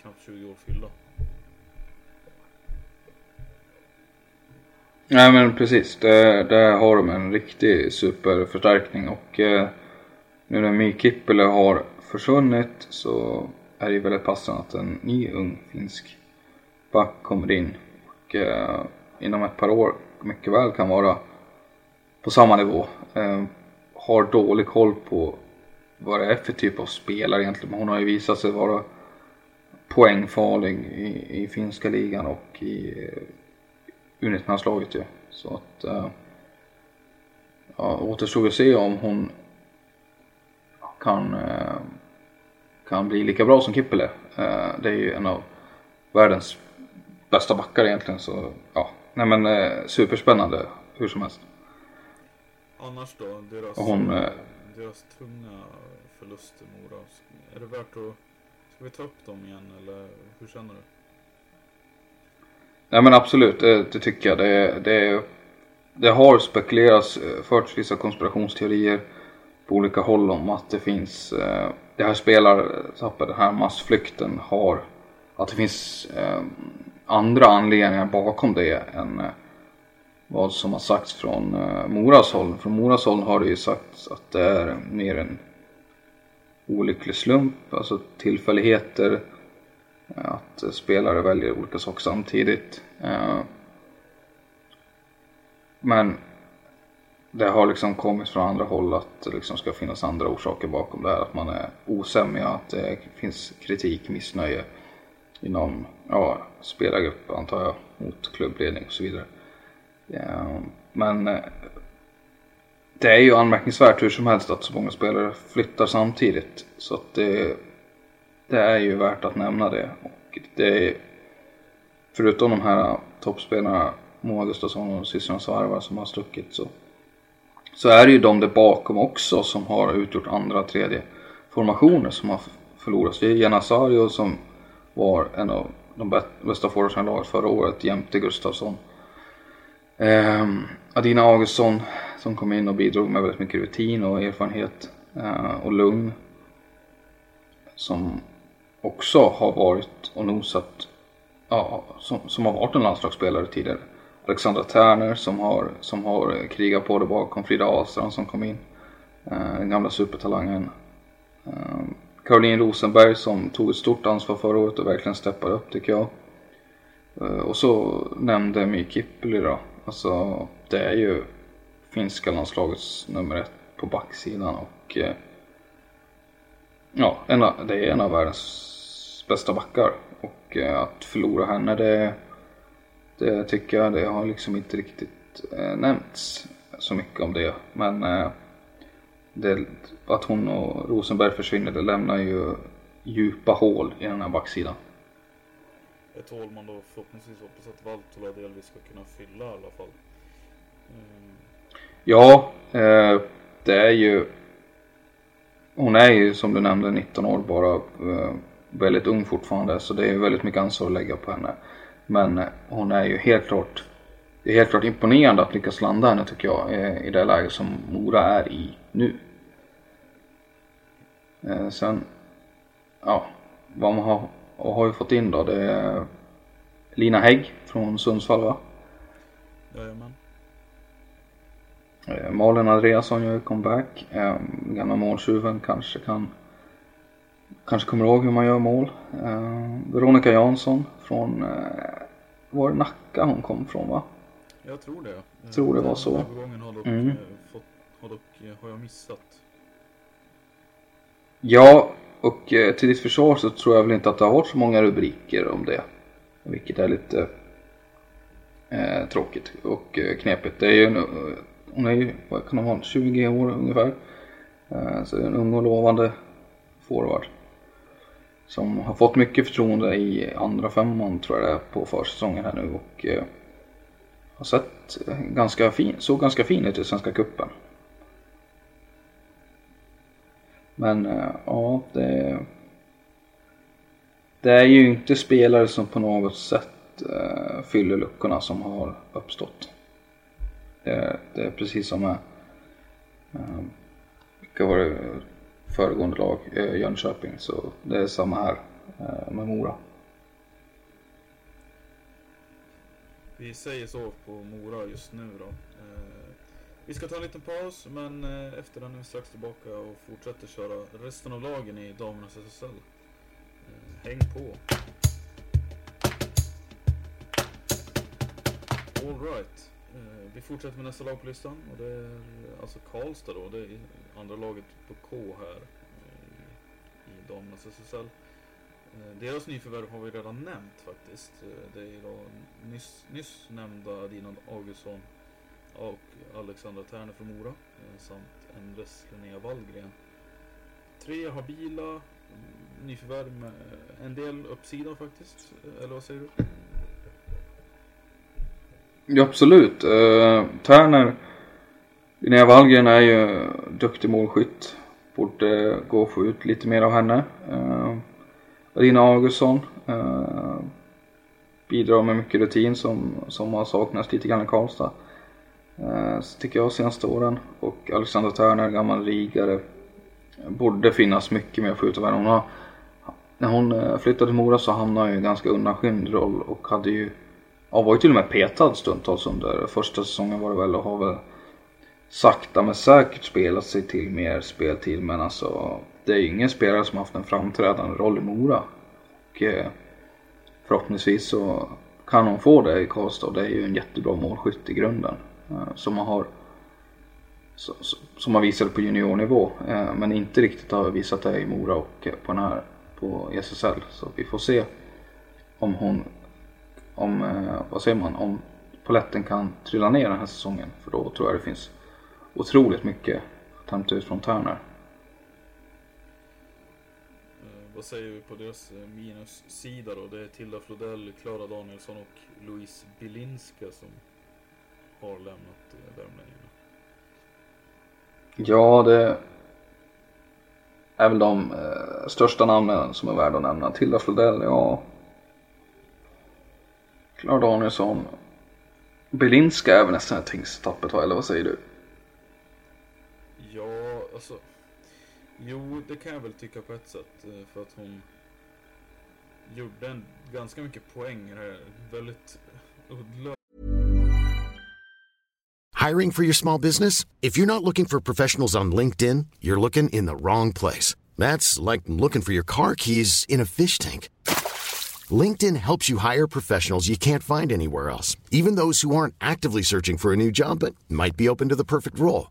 knappt 20 år fyllda. Nej men precis, där, där har de en riktig superförstärkning och eh, nu när Mi har försvunnit så är det väldigt passande att en ny ung finsk back kommer in och eh, inom ett par år mycket väl kan vara på samma nivå. Eh, har dålig koll på vad det är för typ av spelare egentligen. Men hon har ju visat sig vara poängfarlig i, i finska ligan och i eh, U19-landslaget ju. Så att eh, ja, återstår att se om hon kan, eh, kan bli lika bra som Kippele. Eh, det är ju en av världens bästa backar egentligen så ja, nej men eh, superspännande hur som helst. Annars då, deras, Och hon, eh, deras tunga förluster Mora. Är det värt att, ska vi ta upp dem igen eller hur känner du? Nej men absolut, det, det tycker jag. Det, det, det har spekulerats, förts vissa konspirationsteorier på olika håll om att det finns, det här spelartappet, den här massflykten har, att det finns eh, andra anledningar bakom det än eh, vad som har sagts från eh, Moras håll. Från Moras håll har det ju sagts att det är mer en olycklig slump, alltså tillfälligheter. Eh, att spelare väljer olika saker samtidigt. Eh, men det har liksom kommit från andra håll att det liksom ska finnas andra orsaker bakom det här. Att man är osämja, att det finns kritik, missnöje inom ja, spelargrupp antar jag mot klubbledning och så vidare. Ja, men eh, det är ju anmärkningsvärt hur som helst att så många spelare flyttar samtidigt. Så att det, det är ju värt att nämna det. Och det är, förutom de här toppspelarna Moa Gustafsson och systrarna Svarva som har stuckit så, så är det ju de där bakom också som har utgjort andra, tredje formationer som har förlorats. Det är Janasario som var en av de bästa forwardsarna i laget förra året jämte Gustafsson. Eh, Adina Augustsson som kom in och bidrog med väldigt mycket rutin och erfarenhet eh, och lugn. Som också har varit och nosat, ja, som, som har varit en landslagsspelare tidigare. Alexandra Tärner som har, som har eh, krigat på det bakom Frida Ahlstrand som kom in. Eh, den gamla supertalangen. Ehm, Caroline Rosenberg som tog ett stort ansvar förra året och verkligen steppade upp tycker jag. Eh, och så nämnde My Kippeli då. Alltså det är ju finska landslagets nummer ett på backsidan och ja, en av, det är en av världens bästa backar. Och att förlora henne det det tycker jag, det har liksom inte riktigt eh, nämnts så mycket om det. Men eh, det, att hon och Rosenberg försvinner det lämnar ju djupa hål i den här backsidan. Ett hål man då förhoppningsvis hoppas att Valtola delvis ska kunna fylla i alla fall. Mm. Ja, eh, det är ju hon är ju som du nämnde 19 år bara eh, väldigt ung fortfarande så det är väldigt mycket ansvar att lägga på henne. Men eh, hon är ju helt klart det är helt klart imponerande att lyckas landa henne tycker jag i det läge som Mora är i nu. Eh, sen, ja, vad man har, och har ju fått in då det är Lina Hägg från Sundsvall va? Jajamän. Eh, Malin Andreasson gör comeback. Gamla måltjuven kanske kan kanske kommer ihåg hur man gör mål. Veronica Jansson från var det Nacka hon kom från va? Jag tror det. Jag tror det var så. Övergången har dock, mm. fått, har, dock, har jag missat. Ja, och eh, till ditt försvar så tror jag väl inte att det har varit så många rubriker om det. Vilket är lite eh, tråkigt och eh, knepigt. Det är ju en, hon är ju, vad kan hon vara, 20 år ungefär. Eh, så en ung och lovande forward. Som har fått mycket förtroende i andra femman tror jag det är på försäsongen här nu och eh, har sett ganska fin, såg ganska fin ut i Svenska Cupen. Men eh, ja, det, det är ju inte spelare som på något sätt eh, fyller luckorna som har uppstått. Det, det är precis som med, eh, vilka var det, föregående lag, eh, Jönköping. Så det är samma här eh, med Mora. Vi säger så på Mora just nu då. Eh, vi ska ta en liten paus men efter den är vi strax tillbaka och fortsätter köra resten av lagen i damernas SSL. Häng på! Alright. Vi fortsätter med nästa lag på listan och det är alltså Karlstad då. Det är andra laget på K här eh, i, i damernas SSL. Eh, deras nyförvärv har vi redan nämnt faktiskt. Eh, det är då nyss, nyss nämnda Dina Augustsson och Alexandra Terne från Mora samt Endres Linnea Wallgren. Tre habila mm, nyförvärv med en del uppsida faktiskt. Eller vad säger du? Ja, absolut. Uh, Tärner, Linnea Wallgren är ju duktig målskytt. Borde gå att få ut lite mer av henne. Eh, uh, Rina Augustsson uh, bidrar med mycket rutin som, som har saknats lite grann i Karlstad. Uh, tycker jag senaste åren. Och Alexandra Törner, gammal rigare. Borde finnas mycket mer att få ut av henne. Hon har, när hon flyttade till Mora så hamnade hon i en ganska undanskymd roll och hade ju Ja, var ju till och med petad stundtals under första säsongen var det väl och har väl sakta men säkert spelat sig till mer speltid men alltså det är ju ingen spelare som haft en framträdande roll i Mora. Och eh, förhoppningsvis så kan hon få det i Karlstad. Det är ju en jättebra målskytt i grunden. Eh, som man har som man visade på juniornivå. Eh, men inte riktigt har visat det i Mora och eh, på den här på SSL. Så vi får se om hon, om, eh, vad säger man, om poletten kan trilla ner den här säsongen. För då tror jag det finns otroligt mycket att hämta ut från Turner. Eh, vad säger vi på deras minussida då? Det är Tilda Flodell, Klara Danielsson och Louise Bilinska som har lämnat värmlänningarna. Ja, det är väl de eh, största namnen som är värda att nämna. Tilda Flodell, ja. Klara Danielsson. Belinska är väl nästan ett tingstappet eller vad säger du? Alltså. Jo, det kan jag väl tycka på ett sätt. Eh, för att hon gjorde en, ganska mycket poäng här. Väldigt uddlös Hiring for your small business? If you're not looking for professionals on LinkedIn, you're looking in the wrong place. That's like looking for your car keys in a fish tank. LinkedIn helps you hire professionals you can't find anywhere else, even those who aren't actively searching for a new job but might be open to the perfect role.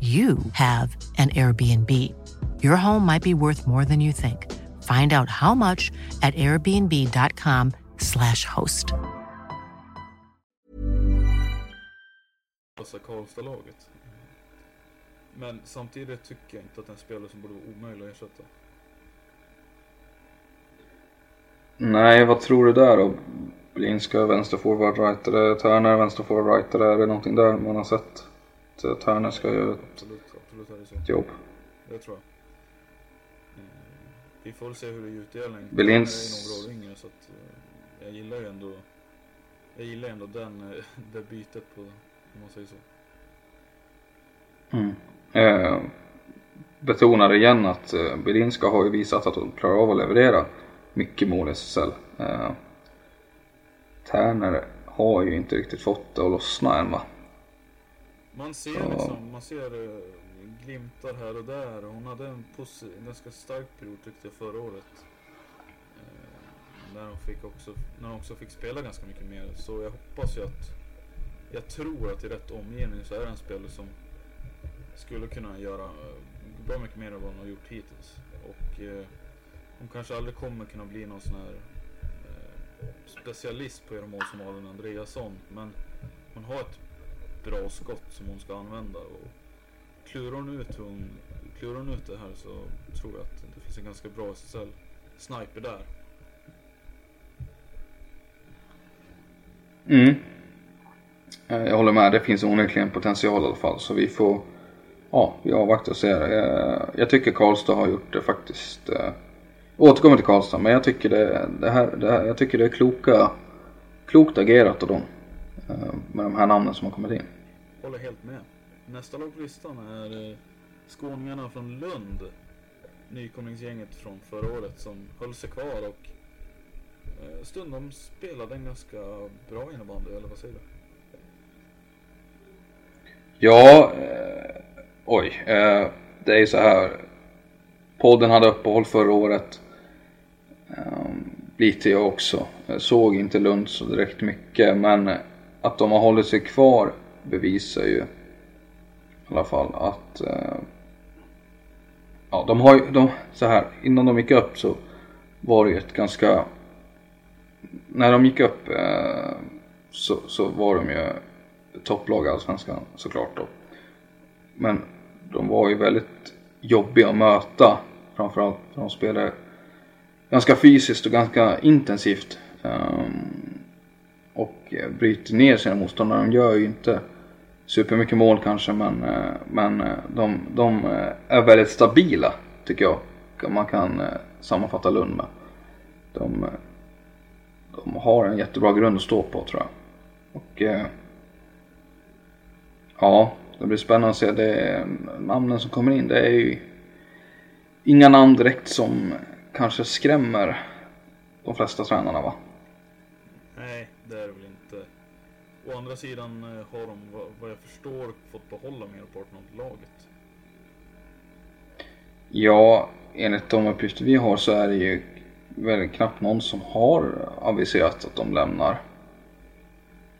you have an Airbnb. Your home might be worth more than you think. Find out how much at airbnb.com slash host. Karlstad-laget. Men samtidigt tycker jag inte att en spelare som borde vara omöjlig att ersätta. Nej, vad tror du där då? Blinska vänsterforward, rightare, Turner vänsterforward, rightare. Är det någonting där man har sett? Att Turner ska göra ett absolut, absolut är det så. jobb. Det tror jag. Eh, vi får se hur det utdelning. Belins... är nog bra yngre så att eh, jag gillar ju ändå jag gillar ändå den, eh, det bytet på, om man säger så. Mm. Eh, betonar igen att eh, Belinska har ju visat att hon klarar av att leverera mycket mål i SSL. Eh, Tärner har ju inte riktigt fått det att lossna än va? Man ser ja. liksom, man ser uh, glimtar här och där. Hon hade en, en ganska stark period tyckte jag förra året. När hon fick också, när hon också fick spela ganska mycket mer. Så jag hoppas ju att, jag tror att i rätt omgivning så är det en spelare som skulle kunna göra uh, bra mycket mer än vad hon har gjort hittills. Och hon kanske aldrig kommer kunna bli någon sån här specialist på att göra mål som Malin Andreasson. Men hon har ett bra skott som hon ska använda. Och klurar hon ut, hon, klurar hon ut det här så tror jag att det finns en ganska bra SSL sniper där. Mm. Eh, jag håller med, det finns onekligen potential i alla fall. Så vi får, ja, vi avvaktar och ser. Eh, jag tycker Karlstad har gjort det faktiskt. Eh, återkommer till Karlstad, men jag tycker det, det, här, det här, jag tycker det är kloka, klokt agerat av dem. Med de här namnen som har kommit in håller helt med. Nästa lag på listan är eh, skåningarna från Lund. Nykomlingsgänget från förra året som höll sig kvar och eh, stundom spelade en ganska bra innebandy, eller vad säger du? Ja, eh, oj. Eh, det är ju så här. Podden hade uppehåll förra året. Eh, lite jag också. Jag såg inte Lund så direkt mycket men eh, att de har hållit sig kvar bevisar ju i alla fall att eh, ja, de har ju, de, så här, innan de gick upp så var det ju ett ganska när de gick upp eh, så, så var de ju topplag i Allsvenskan såklart då. Men de var ju väldigt jobbiga att möta framförallt för de spelade ganska fysiskt och ganska intensivt. Um, och bryter ner sina motståndare. De gör ju inte supermycket mål kanske men, eh, men eh, de, de eh, är väldigt stabila tycker jag. Man kan sammanfatta Lund med. De, de har en jättebra grund att stå på tror jag. Och ja, det blir spännande att se. Det namnen som kommer in det är ju inga namn direkt som kanske skrämmer de flesta tränarna va? Nej, det är det väl. Å andra sidan eh, har de, vad jag förstår, fått behålla merparten av laget. Ja, enligt de uppgifter vi har så är det ju väldigt knappt någon som har aviserat att de lämnar.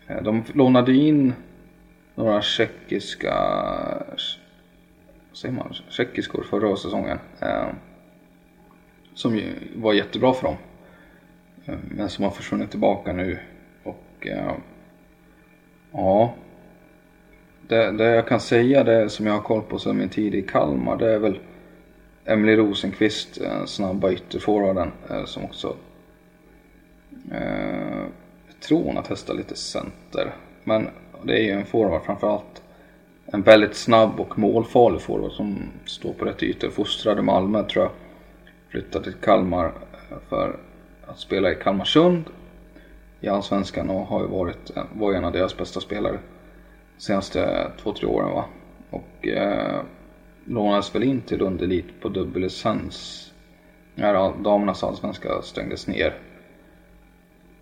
Eh, de lånade in några tjeckiska säger man, tjeckiskor förra säsongen. Eh, som ju var jättebra för dem. Men som har försvunnit tillbaka nu. Och ja. Det, det, jag kan säga, det som jag har koll på sedan min tid i Kalmar, det är väl Emily Rosenqvist, den snabba ytterforwarden eh, som också eh, jag tror hon har testat lite center. Men det är ju en forward framförallt. En väldigt snabb och målfarlig forward som står på rätt ytor. Fostrad i Malmö tror jag. Flyttade till Kalmar eh, för att spela i Kalmarsund i Allsvenskan och har ju varit, eh, var en av deras bästa spelare de senaste två, tre åren va. Och eh, lånades väl in till Lund Elit på dubbellicens när damernas allsvenska stängdes ner.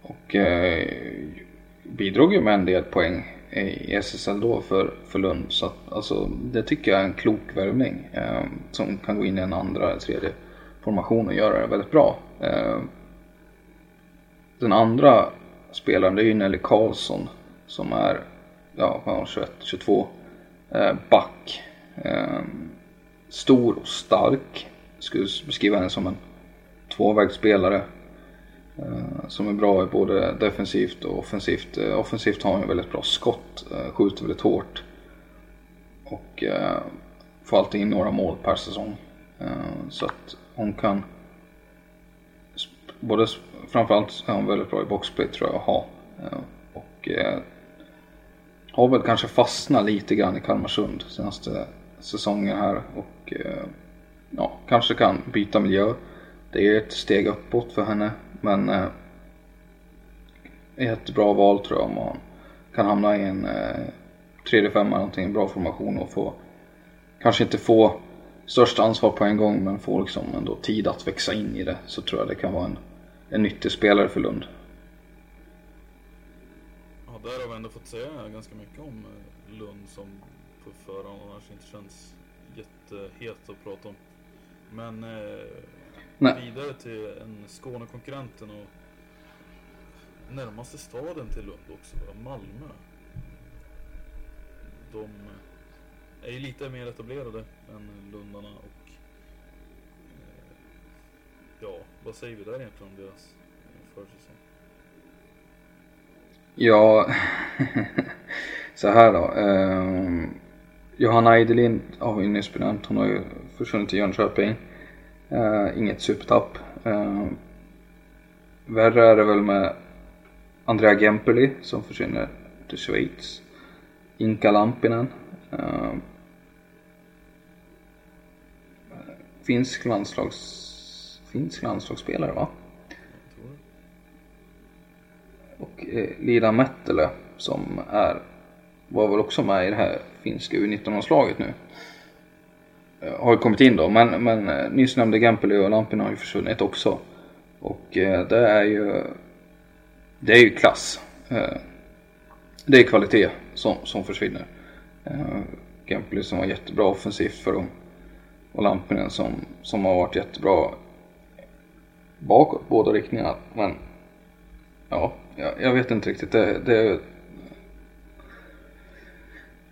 Och eh, bidrog ju med en del poäng i SSL då för, för Lund. Så att, alltså, det tycker jag är en klok värvning eh, som kan gå in i en andra eller tredje formation och göra det väldigt bra. Eh, den andra spelaren det är ju Nelly Karlsson som är ja, 21, 22 eh, back. Eh, stor och stark. Skulle beskriva henne som en tvåvägsspelare. Eh, som är bra i både defensivt och offensivt. Eh, offensivt har hon väldigt bra skott, eh, skjuter väldigt hårt. Och eh, får alltid in några mål per säsong. Eh, så att hon kan både framförallt är hon väldigt bra i boxplay tror jag att ha. Eh, och eh, har väl kanske fastnat lite grann i Kalmarsund senaste säsongen här och eh, ja, kanske kan byta miljö. Det är ett steg uppåt för henne men eh, ett bra val tror jag om man kan hamna i en eh, 3-5 någonting, en bra formation och få kanske inte få största ansvar på en gång men få liksom ändå tid att växa in i det så tror jag det kan vara en, en nyttig spelare för Lund. Ja, där har vi ändå fått säga ganska mycket om eh, Lund som på förhand annars inte känns jättehet att prata om. Men eh, vidare till en Skånekonkurrenten och närmaste staden till Lund också, Malmö. De är ju lite mer etablerade än Lundarna och ja, vad säger vi där egentligen om deras eh, försäsong? Ja, så här då. Eh, Johanna Idelin har vi nyss benämnt. Hon har ju försvunnit till Jönköping. Eh, inget supertapp. Eh, värre är det väl med Andrea Gempeli som försvinner till Schweiz. Inka Lampinen. Ehm, finsk landslags... Finsk landslagsspelare va? Och eh, Lida Mettele som är var väl också med i det här finska U19-landslaget nu. Eh, har ju kommit in då, men, men eh, nyss nämnde Gempeli och Lampinen har ju försvunnit också. Och eh, det är ju... Det är ju klass. Eh, det är kvalitet som, som försvinner. Eh, Gempeli som var jättebra offensivt för dem och Lampinen som, som har varit jättebra bakåt båda riktningarna. Men ja, jag, jag vet inte riktigt. Det, det,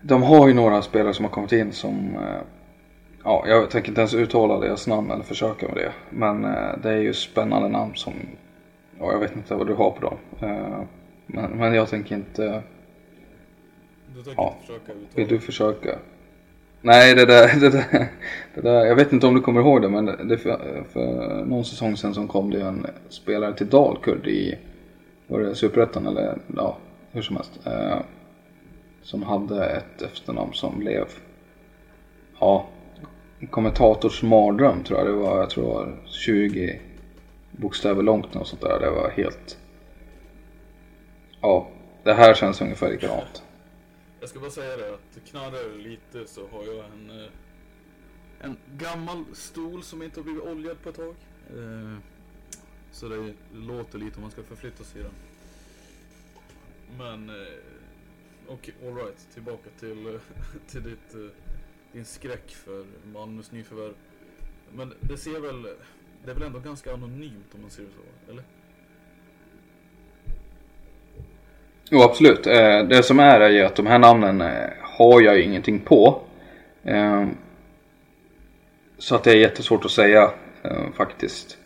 de har ju några spelare som har kommit in som eh, Ja, jag tänker inte ens uttala deras namn eller försöka med det. Men eh, det är ju spännande namn som Ja, jag vet inte vad du har på dem. Eh, men, men jag tänker inte Du tänker ja, inte försöka uttala? Vill du försöka? Nej, det där, det där, det där, jag vet inte om du kommer ihåg det, men det, för, för någon säsong sedan som kom det en spelare till Dalkurd i, var det Superettan eller ja, hur som helst. Eh, som hade ett efternamn som blev ja, kommentators mardröm tror jag det var. Jag tror det var 20 bokstäver långt och sånt där. Det var helt... Ja, det här känns ungefär likadant. Jag ska bara säga det att knarrar lite så har jag en eh, en gammal stol som inte har blivit oljad på ett tag. Eh, så det låter lite om man ska förflytta sig i den. Men eh, okej, okay, alright. Tillbaka till, till ditt, eh, din skräck för Malmös nyförvärv. Men det ser väl, det är väl ändå ganska anonymt om man ser det så, eller? Jo absolut. Det som är är ju att de här namnen har jag ju ingenting på. Så att det är jättesvårt att säga eh, faktiskt.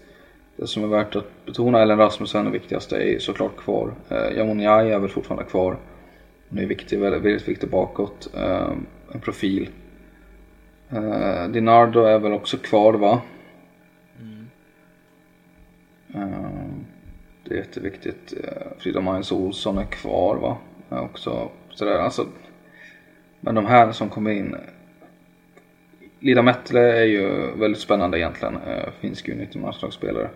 Det som är värt att betona, Ellen Rasmussen, det viktigaste, är såklart kvar. Eh, Jamon Jai är väl fortfarande kvar. Hon är viktig, väldigt, väldigt viktig bakåt. Eh, en profil. Eh, Dinardo är väl också kvar va? Mm. Det är jätteviktigt. Eh, Frida Majs Olsson är kvar va? Är också sådär, alltså. Men de här som kommer in Lida Mettle är ju väldigt spännande egentligen. Eh, Finsk U19-landslagsspelare.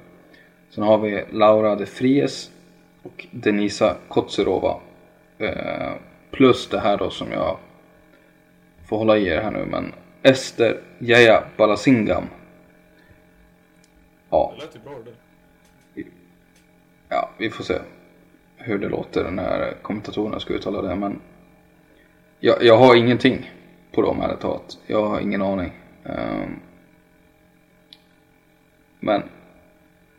Sen har vi Laura de Fries och Denisa Kotserova. Eh, plus det här då som jag får hålla i er här nu men Ester Jaya Balasingam. Ja. Det lät ju bra det. Ja, vi får se hur det låter när kommentatorerna ska uttala det men jag, jag har ingenting på dem ärligt talat. Jag har ingen aning. Um, men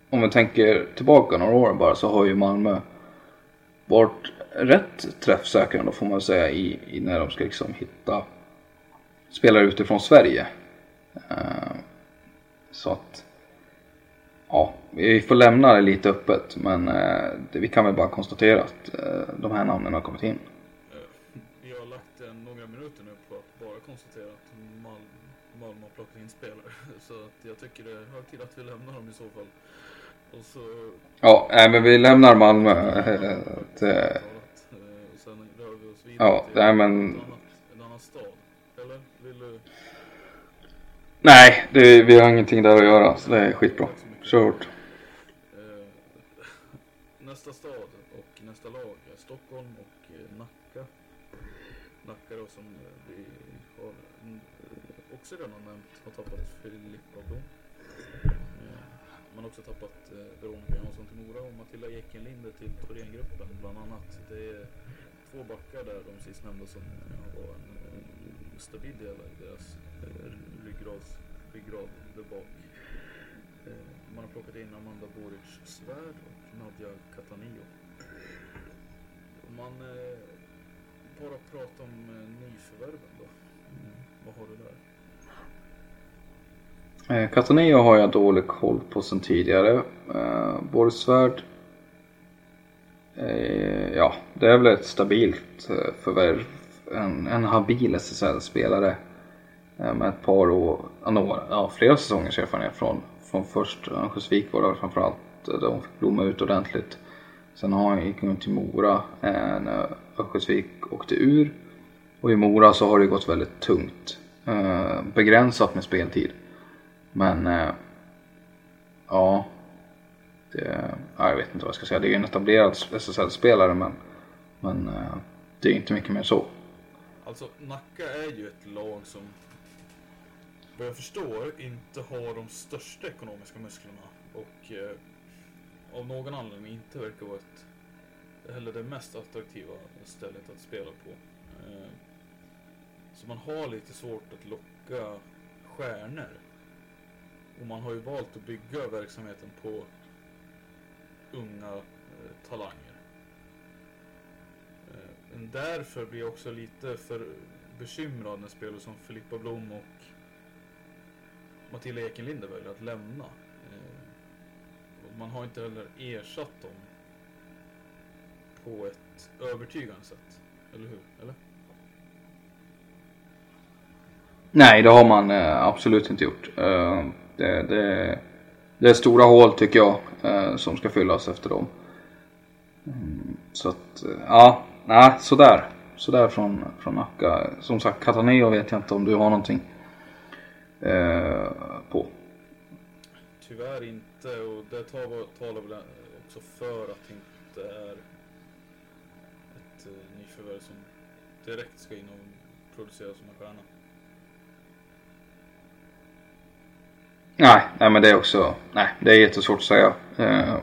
om vi tänker tillbaka några år bara så har ju Malmö varit rätt träffsäkra då får man säga i, i när de ska liksom hitta spelare utifrån Sverige. Uh, så att ja, vi får lämna det lite öppet men uh, det, vi kan väl bara konstatera att uh, de här namnen har kommit in. Vi har lagt några minuter nu på att bara konstatera att Malmö har plockat in spelare. Så att jag tycker det är hög tid att vi lämnar dem i så fall. Och så... Ja, nej, men vi lämnar Malmö. Och sen rör vi oss vidare ja, till nej, men... en, annan, en annan stad. Eller? Vill du? Nej, det, vi har ingenting där att göra. Så det är skitbra. Kört. Eh, nästa stad och nästa lag är Stockholm och eh, Nacka. Nacka då som eh, vi har mm, också redan nämnt har tappat Filippa Blom. Man har också tappat Veronica Jansson till Mora och Matilda Ekenlinde till Thorengruppen bland annat. Det är två backar där, de sistnämnda som var en, stabil del i deras ryggrads, ryggrad där bak. Man har plockat in Amanda Boric Svärd och Nadja Catanio. Man bara pratar om nyförvärven då. Mm. Vad har du där? Eh, Cataneo har jag dålig koll på sen tidigare. Eh, Borgsvärd. Eh, ja, det är väl ett stabilt eh, förvärv. En, en habil SSL-spelare. Eh, med ett par år, ja, flera säsongers erfarenhet från, från först eh, Örnsköldsvik var det framförallt. Eh, där hon fick blomma ut ordentligt. Sen har gick hon till Mora eh, när Örnsköldsvik åkte ur. Och i Mora så har det gått väldigt tungt. Begränsat med speltid. Men ja, det, ja, jag vet inte vad jag ska säga. Det är ju en etablerad SSL-spelare men, men det är inte mycket mer så. Alltså Nacka är ju ett lag som vad jag förstår inte har de största ekonomiska musklerna och eh, av någon anledning inte verkar vara ett heller det mest attraktiva stället att spela på. Eh, så man har lite svårt att locka stjärnor och man har ju valt att bygga verksamheten på unga eh, talanger. Eh, därför blir jag också lite för bekymrad när spelare som Filippa Blom och Matilda Ekenlinde väljer att lämna. Eh, man har inte heller ersatt dem på ett övertygande sätt. Eller hur? Eller? Nej, det har man eh, absolut inte gjort. Eh, det, det, det är stora hål tycker jag eh, som ska fyllas efter dem. Mm, så att, eh, ja, nej, sådär. sådär från, från Nacka. Som sagt, Cataneo vet jag inte om du har någonting eh, på. Tyvärr inte och det talar, väl också för att det inte är ett uh, nyförvärv som direkt ska in och producera som en stjärna. Nej, nej men det är också, nej det är jättesvårt att säga. Eh,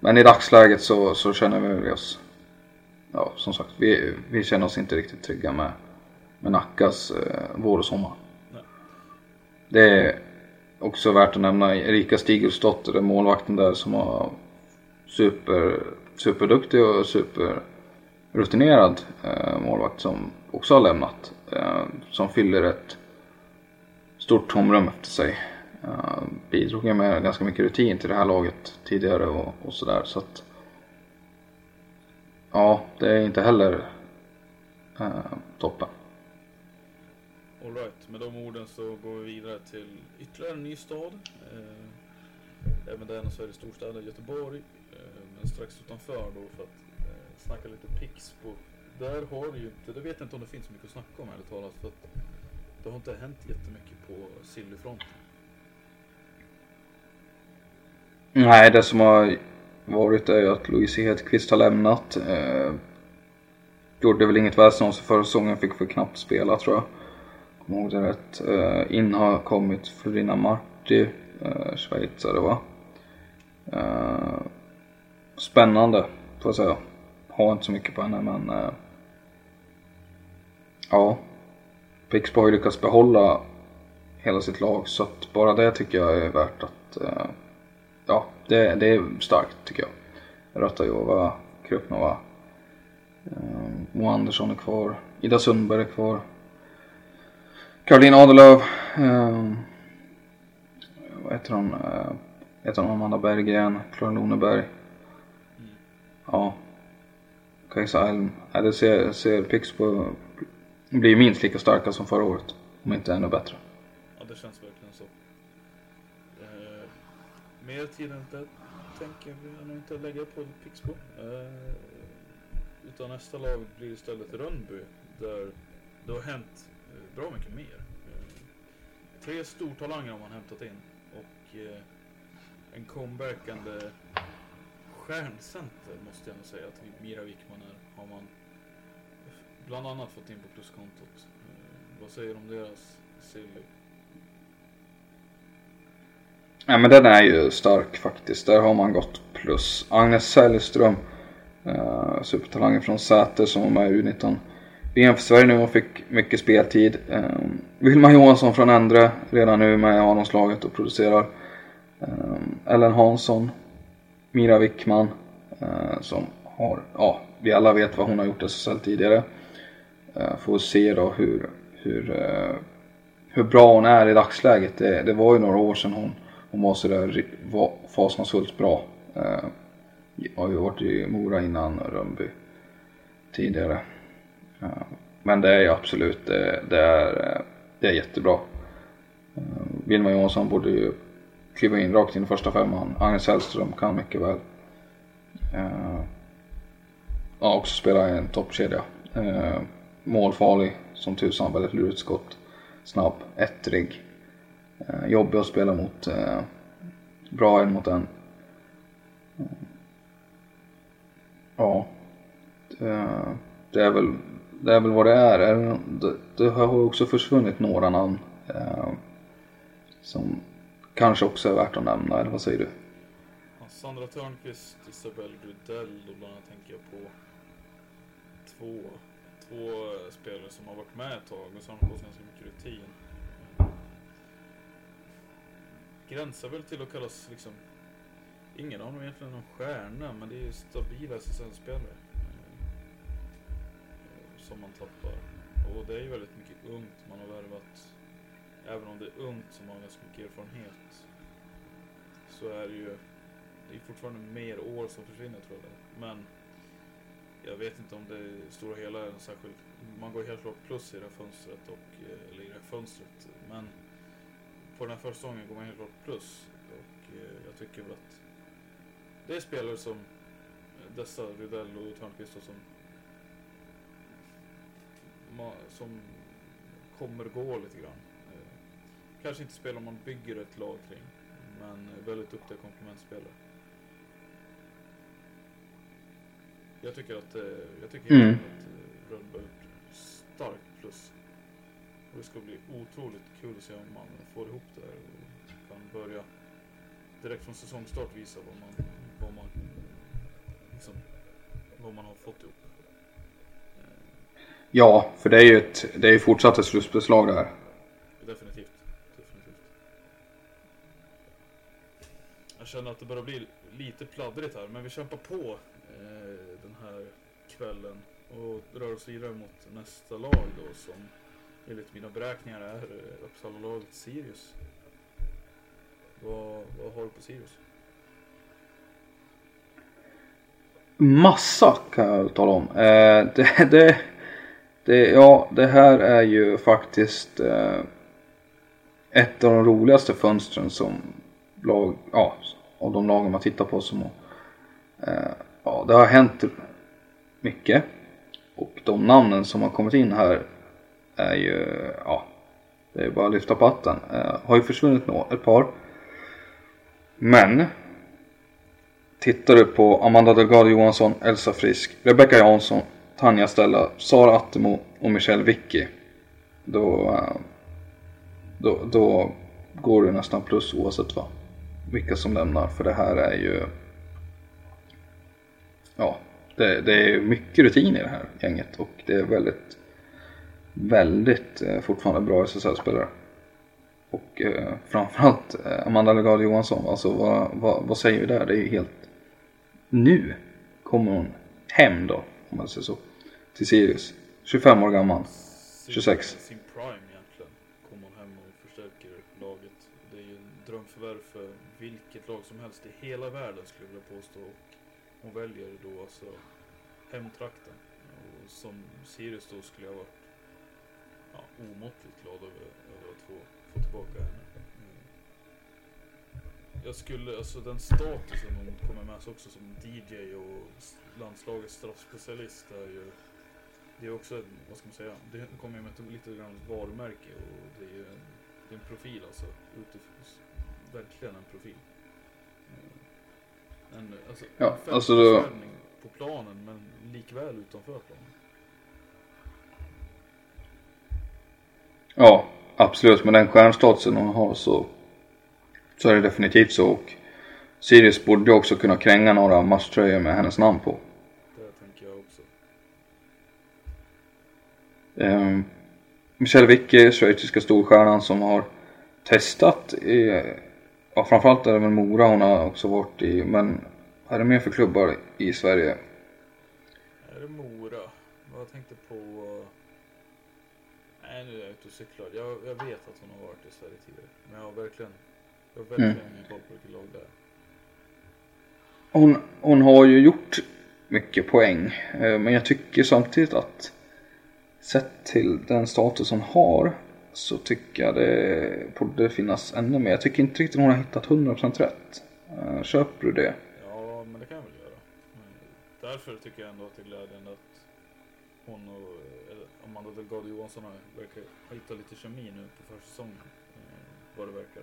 men i dagsläget så, så känner vi oss, ja som sagt, vi, vi känner oss inte riktigt trygga med, med Nackas eh, vår och sommar. Det är också värt att nämna Erika Stigelsdotter, målvakten där som var super, superduktig och superrutinerad eh, målvakt som också har lämnat. Eh, som fyller ett stort tomrum efter sig. Eh, bidrog med ganska mycket rutin till det här laget tidigare och, och sådär så att ja, det är inte heller eh, toppen. Alright, med de orden så går vi vidare till ytterligare en ny stad. Eh, även den en Sveriges storstäder, Göteborg. Eh, men strax utanför då för att eh, snacka lite Pixbo. Där har det ju inte, det vet jag inte om det finns så mycket att snacka om ärligt talat. För att det har inte hänt jättemycket på Sillyfronten. Nej, det som har varit är ju att Louise Hedqvist har lämnat. Eh, gjorde väl inget väsen av sig förra säsongen, fick för knappt spela tror jag. Kommer ihåg det rätt. Uh, eh, in har kommit Florina Marti, uh, eh, schweizare va. Uh, eh, spännande får jag säga. Har inte så mycket på henne men uh, ja. Pixbo har ju lyckats behålla hela sitt lag så att bara det tycker jag är värt att uh, ja, det, det är starkt tycker jag. Ratajova, Krupnova, uh, Mo Andersson är kvar, Ida Sundberg är kvar. Caroline Adelöf. Ehm, eh, vad heter hon, eh, heter hon Amanda Berggren, Klara Loneberg. Ja, Kajsa Elm. Ja, det ser, ser Pixbo blir minst lika starka som förra året, om inte ännu bättre. Ja, det känns verkligen så. Eh, mer tid än inte tänker vi nog inte lägga på Pixbo. Eh, utan nästa lag blir istället Rönnby där det har hänt bra mycket mer. Eh, tre stortalanger har man hämtat in och eh, en comebackande stjärncenter måste jag nog säga att Mira Wickman är. Har man bland annat fått in på pluskontot. Eh, vad säger du om deras silly? Ja men den är ju stark faktiskt. Där har man gått plus. Agnes Sällström, eh, supertalangen från Säter som var med i U19 VM för Sverige nu och fick mycket speltid. Eh, Vilma Johansson från andra redan nu med i A-landslaget och producerar. Eh, Ellen Hansson, Mira Wickman eh, som har, ja vi alla vet vad hon har gjort i SSL tidigare. Eh, får se då hur, hur, eh, hur bra hon är i dagsläget. Det, det var ju några år sedan hon hon var sådär fasansfullt bra. Eh, har ju varit i Mora innan Rönnby tidigare. Men det är ju absolut, det, det, är, det är jättebra. Eh, Vilma Johansson borde ju kliva in rakt in i första femman. Agnes Hellström kan mycket väl. Eh, ja, också spela i en toppkedja. Eh, målfarlig som tusan, väldigt lurigt skott. Snabb, ettrig. Jobbig att spela mot. Bra en mot en. Ja. Det, är väl, det är väl vad det är. Det, det har också försvunnit några namn. Eh, som kanske också är värt att nämna, eller vad säger du? Sandra Törnqvist, Isabelle Rudell och bland annat tänker jag på två, två spelare som har varit med ett tag och som har fått ganska mycket rutin. Gränsar väl till att kallas liksom Ingen av dem är egentligen någon stjärna men det är ju stabila SSL-spelare. Som man tappar. Och det är ju väldigt mycket ungt man har värvat. Även om det är ungt som har ganska mycket erfarenhet. Så är det ju det är fortfarande mer år som försvinner tror jag. Men jag vet inte om det i stora hela är en särskild... Man går helt klart plus i det här fönstret och... Eh, eller i det här fönstret. Men på den här försäsongen går man helt klart plus. Och eh, jag tycker väl att det är spelare som dessa Rydell och Törnqvist som som kommer gå lite grann. Eh, kanske inte spelar man bygger ett lag kring, men väldigt duktiga komplementspelare. Jag tycker att, eh, jag tycker mm. att Rönnberg starkt plus. Och det ska bli otroligt kul att se om man får ihop det här och kan börja direkt från säsongstart visa vad man, vad man, liksom, vad man har fått ihop. Ja, för det är ju ett, det är fortsatt ett slutspelslag där. Definitivt. Definitivt. Jag känner att det börjar bli lite pladdrigt här, men vi kämpar på eh, den här kvällen och rör oss vidare mot nästa lag då som enligt mina beräkningar är Uppsala-laget Sirius. Vad, vad har du på Sirius? Massa kan jag tala om. Eh, det, det, det, ja, det här är ju faktiskt eh, ett av de roligaste fönstren som lag, ja, av de lagen man tittar på som eh, ja, det har hänt mycket. Och de namnen som har kommit in här är ju, ja, det är bara att lyfta på hatten. Eh, har ju försvunnit nå, ett par. Men Tittar du på Amanda Delgado Johansson, Elsa Frisk, Rebecca Jansson, Tanja Stella, Sara Attemo och Michelle Vicky. Då, eh, då, då går det nästan plus oavsett vad, vilka som lämnar. För det här är ju... Ja, det, det är mycket rutin i det här gänget och det är väldigt, väldigt eh, fortfarande bra SSL-spelare. Och eh, framförallt eh, Amanda Legard Johansson, alltså vad, vad, vad, säger vi där? Det är ju helt... Nu kommer hon hem då, om man säger så, till Sirius. 25 år gammal. 26. Sin prime egentligen. Kommer hem och förstärker laget. Det är ju en drömförvärv för vilket lag som helst i hela världen skulle jag vilja påstå. Och hon väljer då alltså hemtrakten. Och som Sirius då skulle jag varit ja, omåttligt glad över, över att få få tillbaka henne. Jag skulle, alltså den statusen hon kommer med sig också som DJ och landslagets straffspecialist är ju det är också, vad ska man säga, det kommer ju med lite grann varumärke och det är ju en, det är en profil alltså. Utifrån, verkligen en profil. Eh, en, alltså, ja, en alltså då... på planen men likväl utanför planen. Ja, Absolut, med den stjärnstatusen hon har så, så är det definitivt så. Och Sirius borde också kunna kränga några matchtröjor med hennes namn på. Det tänker jag också. Um, Michelle Wicke, schweiziska storstjärnan som har testat i, ja framförallt är det väl Mora hon har också varit i, men är det mer för klubbar i Sverige? Är det Mora? Jag tänkte på Nej, nu är jag ute och cyklar. Jag, jag vet att hon har varit i Sverige tidigare. Men jag har verkligen, jag har verkligen mm. ingen koll på vilket lag det är. Hon, hon har ju gjort mycket poäng. Eh, men jag tycker samtidigt att sett till den status hon har så tycker jag det borde finnas ännu mer. Jag tycker inte riktigt hon har hittat 100% rätt. Eh, köper du det? Ja, men det kan jag väl göra. Därför tycker jag ändå att det är glädjande att hon och Amanda Delgado Johansson verkar ha hittat lite kemi nu på försäsongen. Eh, vad det verkar.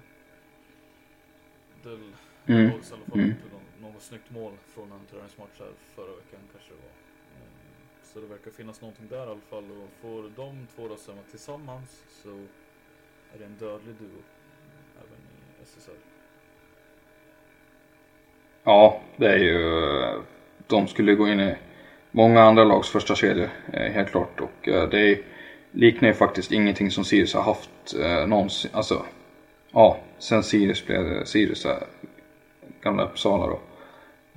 Del mm. i alla fall mm. något, snyggt mål från en träningsmatch här förra veckan kanske det var. Eh, så det verkar finnas någonting där i alla fall och får de två rösterna tillsammans så är det en dödlig duo även i SSL. Ja, det är ju... De skulle gå in i många andra lags första kedjor, eh, helt klart. Och eh, det liknar ju faktiskt ingenting som Sirius har haft någonsin. Alltså, ja, sen Sirius blev Sirius, eh, gamla Uppsala då.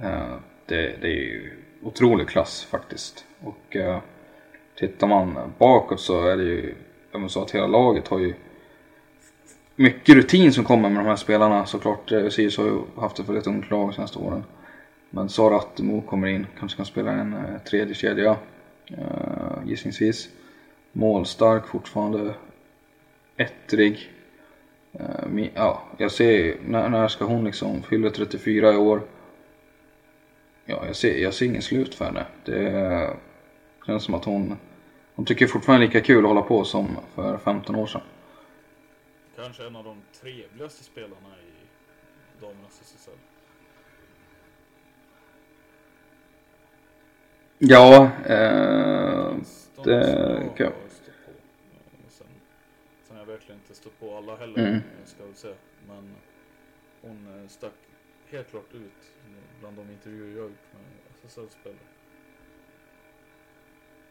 Eh, det, det är ju otrolig klass faktiskt. Och eh, tittar man bakåt så är det ju, jag måste säga att hela laget har ju mycket rutin som kommer med de här spelarna såklart. Sirius har ju haft ett väldigt ungt lag de senaste åren. Men Sara Attemo kommer in, kanske kan spela en tredje kedja gissningsvis. Målstark fortfarande. Ettrig. Eh, ja, jag ser, när, när ska hon liksom fylla 34 i år? Ja, jag ser, jag ser ingen slut för henne. Det känns som att hon de tycker fortfarande lika kul att hålla på som för 15 år sedan. Kanske en av de trevligaste spelarna i damernas SSL. Ja, eh, De Det kan- har stött på. Eh, Sen, sen har jag verkligen inte stött på alla heller, Mm. ska jag säga. Men hon eh, stack helt klart ut bland de intervjuer jag gjort med SSL-spelare.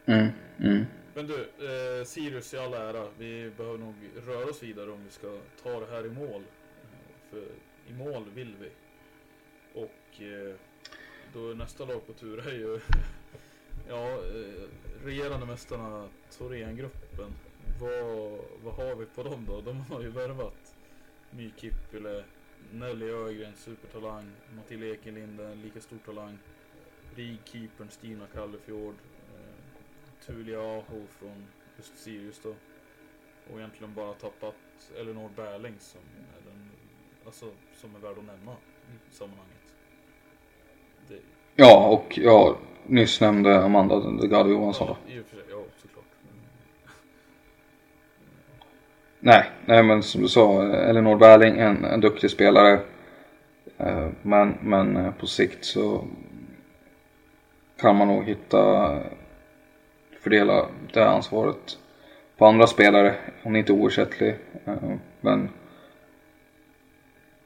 mm, mm. Men du, eh, Sirius i all ära. Vi behöver nog röra oss vidare om vi ska ta det här i mål. Eh, För i mål vill vi. Och eh, då är nästa lag på tur är ju ja, eh, regerande mästarna Thorengruppen. Vad, vad har vi på dem då? De har ju värvat My Kippile, Nelly Ögren, supertalang, Matilda Ekenlinde, lika stor talang. Rigkeepern Stina Kallefjord, eh, Tulia Aho från just Sirius då. Och egentligen bara tappat Elinor Bärling som är den, alltså som är värd att nämna i sammanhanget. Det, Ja, och ja, nyss nämnde Amanda Delgado Johansson ja, i och för sig, ja såklart. Mm. Nej, nej men som du sa, Elinor Bärling en, en duktig spelare. Eh, men, men eh, på sikt så kan man nog hitta, fördela det ansvaret på andra spelare. Hon är inte oersättlig. Eh, men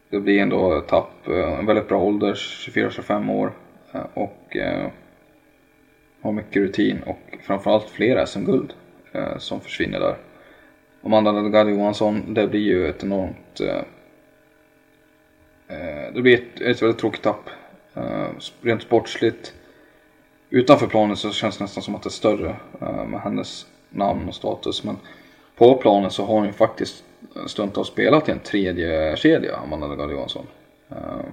det blir ändå ett tapp. En väldigt bra ålder, 24-25 år. Och har mycket rutin och framförallt flera SM-guld som försvinner där. Amanda Delgado Johansson, det blir ju ett enormt... Eh, eh, det blir ett, ett väldigt tråkigt tapp. Eh, rent sportsligt. Utanför planen så känns det nästan som att det är större eh, med hennes namn och status. Men på planen så har hon ju faktiskt stundtals spelat i en tredje kedja, Amanda Delgado Johansson. Eh,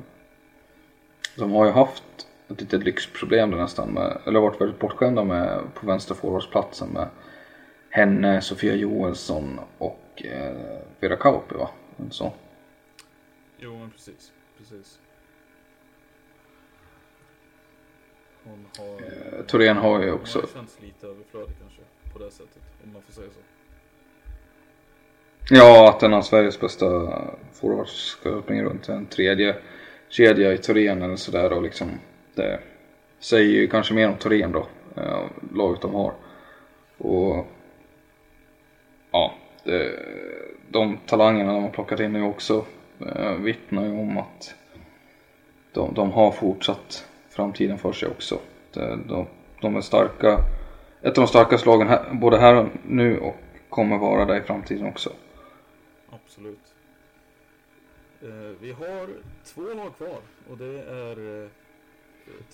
de har ju haft ett litet lyxproblem där nästan. Med, eller varit väldigt bortskämda med på vänsterforwardsplatsen med henne, Sofia Johansson och eh, Vera Kauppi va? Så. Jo men precis, precis. Hon har... Eh, Thorén har ju Hon också, har känts lite överflödig kanske, på det sättet. Om man får säga så. ja att en av Sveriges bästa forwards ska springa runt en tredje kedja i Thorén eller sådär och liksom det säger ju kanske mer om Thorén då, eh, laget de har. Och ja, de talangerna de har plockat in nu också eh, vittnar ju om att de, de har fortsatt framtiden för sig också. De, de är starka, ett av de starkaste lagen här, både här och nu och kommer vara där i framtiden också. Absolut. Eh, vi har två lag kvar och det är eh,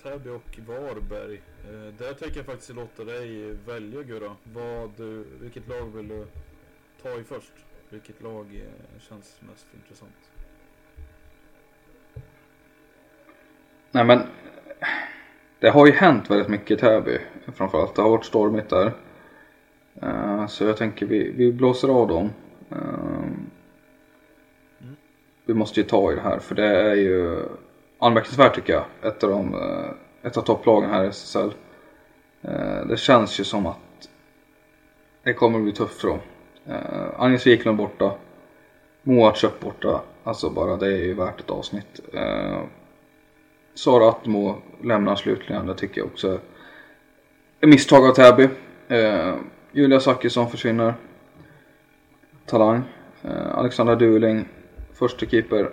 Täby och Varberg. Eh, där tänker jag faktiskt låta dig välja Gurra. Vad, eh, vilket lag vill du ta i först? Vilket lag eh, känns mest intressant? Nej men det har ju hänt väldigt mycket i Täby framförallt. Det har varit stormigt där. Uh, så jag tänker vi, vi blåser av dem. Eh, vi måste ju ta i det här för det är ju anmärkningsvärt tycker jag. Ett av, de, uh, ett av topplagen här i SSL. Det känns ju som att det kommer att bli tufft för dem. Eh, Agnes Wiklund borta. Moa Köp borta. Alltså bara det är ju värt ett avsnitt. Eh, Sara Atmo lämnar slutligen. Det tycker jag också är misstag av Täby. Eh, Julia Zachrisson försvinner. Talang. Eh, Alexandra Duling. Första keeper.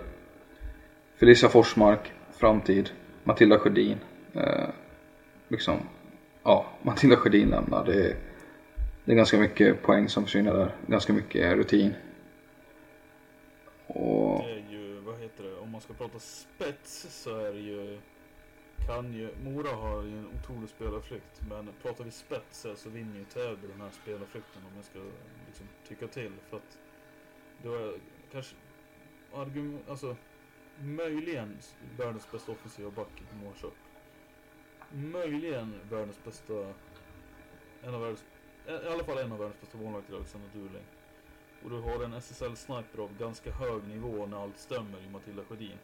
Felicia Forsmark. Framtid. Matilda Sjödin. Eh, liksom. Ja, Matilda Sjödin lämnar. Det är, det är ganska mycket poäng som försvinner där. Ganska mycket rutin. Och Det är ju, vad heter det, om man ska prata spets så är det ju kan ju, Mora har ju en otrolig spelarflykt men pratar vi spets så vinner ju Täby den här spelarflykten om jag ska liksom tycka till för att då är kanske argument, alltså möjligen världens bästa offensiva back i Mårköp. Möjligen världens bästa, en av världens, i alla fall en av världens bästa målvakter Alexander Durling. Och du har en SSL-sniper av ganska hög nivå när allt stämmer i Matilda Sjödin.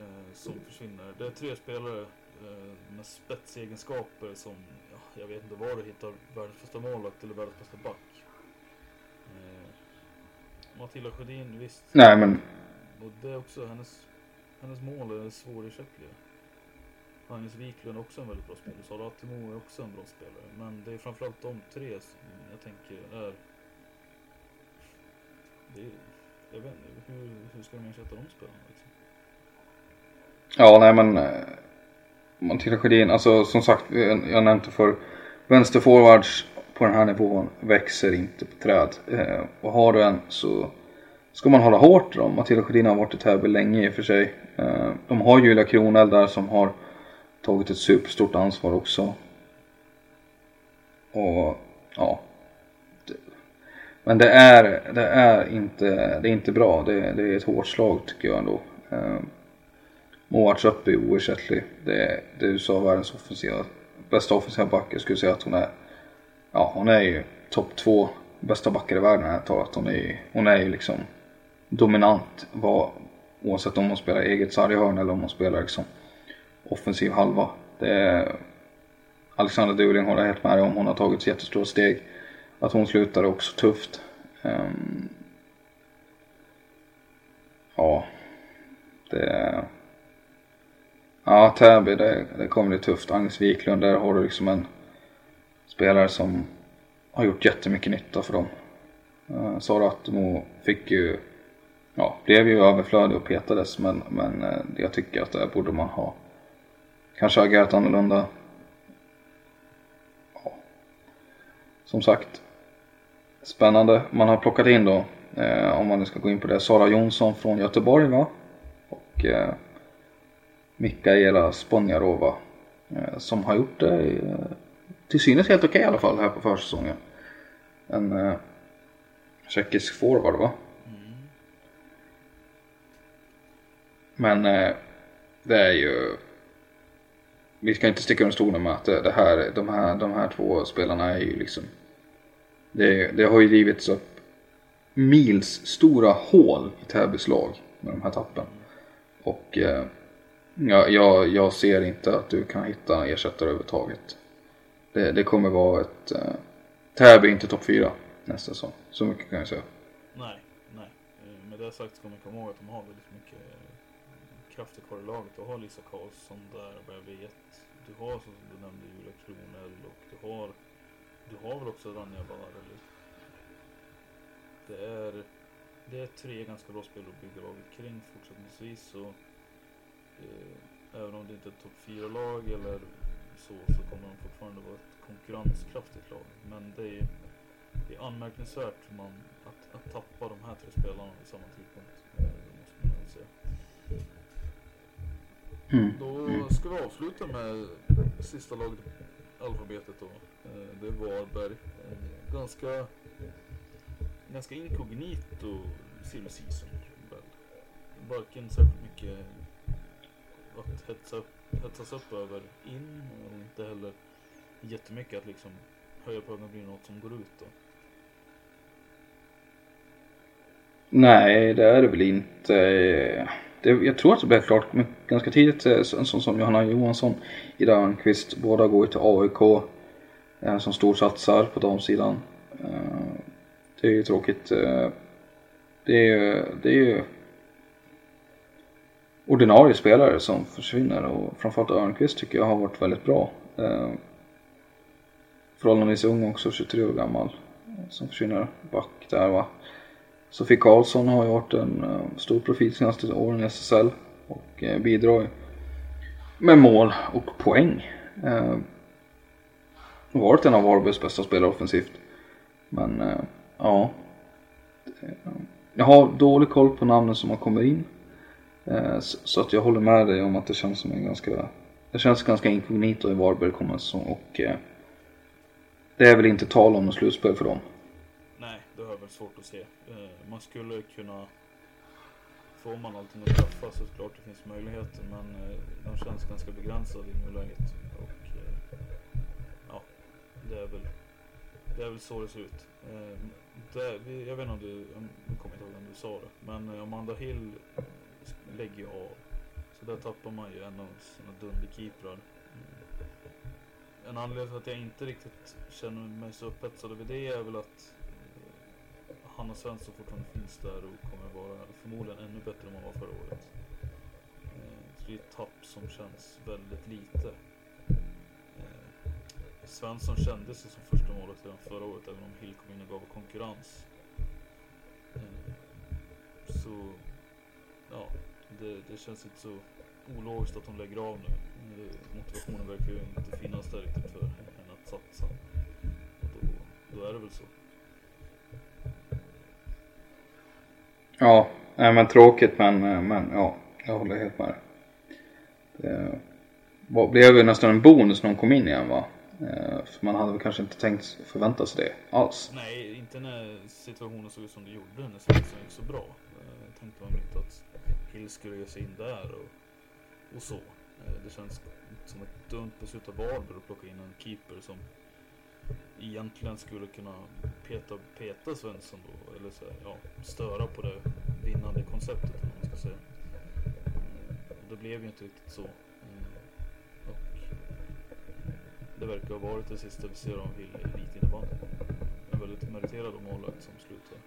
Eh, som försvinner. Det är tre spelare eh, med spetsegenskaper som ja, jag vet inte var du hittar världens bästa målvakt eller världens bästa back. Eh, Matilda Sjödin, visst. Nej men, Och det är också hennes, hennes mål är svårersättliga. Agnes Wiklund är också en väldigt bra spelare. Sara Attemo är också en bra spelare. Men det är framförallt de tre som jag tänker är... Det är jag vet inte, hur, hur ska de ersätta de spelarna liksom? ja nej men. eh, Matilda Sjödin, alltså som sagt, jag nämnde för vänsterforwards på den här nivån växer inte på träd. Eh, och har du en så ska man hålla hårt i dem. Matilda Sjödin har varit i Täby länge i och för sig. Eh, de har Julia Kronell där som har tagit ett superstort ansvar också. Och ja. Men det är, det är inte, det är inte bra. Det, det är ett hårt slag tycker jag ändå. Eh, Moa Tröpp är oersättlig. Det, det är USA världens offensiva, bästa offensiva back. Jag skulle säga att hon är, ja hon är ju topp två bästa backar i världen har jag talat. Hon är ju, hon är ju liksom dominant. Vad, oavsett om hon spelar eget sarghörn eller om hon spelar liksom offensiv halva. Det är, Alexandra Duling håller jag helt med dig om. Hon har tagit ett jättestora steg. Att hon slutar också tufft. Ehm, ja, det Ja, Täby, det, det kommer bli tufft. Agnes Wiklund, där har du liksom en spelare som har gjort jättemycket nytta för dem. Uh, Sara Attemo fick ju, ja, blev ju överflödig och petades men, men uh, jag tycker att där borde man ha kanske agerat annorlunda. Ja. Som sagt, spännande. Man har plockat in då, eh, om man nu ska gå in på det, Sara Jonsson från Göteborg va? Och eh, Mikaela Sponjarova eh, som har gjort det eh, till synes helt okej okay, i alla fall här på försäsongen. En eh, tjeckisk forward va? Men eh, det är ju vi ska inte sticka under stolen med att det, här, de, här, de här två spelarna är ju liksom det, det har ju rivits upp mils stora hål i Täbys lag med de här tappen. Och eh, jag, jag ser inte att du kan hitta ersättare överhuvudtaget. Det, det kommer vara ett... Eh, Täby inte topp 4 nästa säsong. Så mycket kan jag säga. Nej, nej. Eh, med det sagt ska man komma ihåg att de har väldigt mycket Kraftiga krafter kvar i laget. Du har Lisa Karlsson där, vad jag vet. Du har som du nämnde Julia Kronell och du har... Du har väl också Rania Bareli. Det är... Det är tre ganska bra spelare att bygga laget kring fortsättningsvis. Så eh, även om det inte är ett topp 4-lag eller så, så kommer de fortfarande vara ett konkurrenskraftigt lag. Men det är, det är anmärkningsvärt man, att, att tappa de här tre spelarna vid samma tidpunkt. Eh, måste man säga. Mm. Då ska vi avsluta med sista laget alfabetet då. Eh, Det är Varberg. Eh, Ganska, ganska inkognito silly season. Varken särskilt mycket att hetsa hetsas upp över in och inte heller jättemycket att liksom höja på ögonen blir något som går ut då. Nej, det är det väl inte. Det, jag tror att det blev klart men ganska tidigt. Eh, en sån som Johanna Johansson, Ida Örnqvist. Båda går ju till AIK. Eh, som storsatsar på damsidan. Eh, det är ju tråkigt. Det är ju, det är ju ordinarie spelare som försvinner och framförallt Örnqvist tycker jag har varit väldigt bra. Förhållandevis ung också, 23 år gammal. Som försvinner back där va. Sofie Karlsson har ju varit en eh, stor profil senaste åren i SSL och eh, bidrar ju med mål och poäng. Eh, har varit en av Varbergs bästa spelare offensivt. Men ja. Jag har dålig koll på namnen som har kommit in. Så, så att jag håller med dig om att det känns som en ganska Det känns ganska inkognito i Varberg kommande säsong och eh, Det är väl inte tal om något slutspel för dem. Det har jag väl svårt att se. Eh, Man skulle kunna Får man allting att träffa så klart det finns möjligheter men eh, de känns ganska begränsade i nuläget. Och eh, ja, det är väl det är väl så det ser ut. Eh, Det, jag vet inte om du, jag kommer inte ihåg om du sa det, men eh, Amanda Hill lägger ju av. Så där tappar man ju en av sina dunderkeeprar. Mm. En anledning till att jag inte riktigt känner mig så upphetsad över det är väl att Hanna Svensson fortfarande finns där och kommer vara förmodligen ännu bättre än vad hon var förra året. Eh, så det är ett tapp som känns väldigt lite. Eh, Svensson kändes ju som första målet redan förra året även om Hill kom in och gav konkurrens. Eh, så ja, det, det känns inte så ologiskt att hon lägger av nu. Motivationen verkar ju inte finnas där riktigt för henne att satsa. Och då, då är det väl så. Ja, nej, men tråkigt men, eh, men ja, jag håller helt med dig. Det var- blev ju nästan en bonus när hon kom in igen va? Eh, för man hade väl kanske inte tänkt förvänta sig det alls. Nej, inte när situationen såg ut som det gjorde när Svensson inte så bra. Eh, jag tänkte man inte att Hill skulle ge sig in där och, och så. Det känns som ett dumt beslut av Varberg att plocka in en keeper som egentligen skulle kunna peta, peta Svensson då. Eller så, här, ja, störa på det vinnande konceptet eller man ska säga. Och det blev ju inte riktigt så. Eh, och det verkar ha varit det sista vi ser av Hill i elitinnebandy. En väldigt meriterad målvakt som slutar.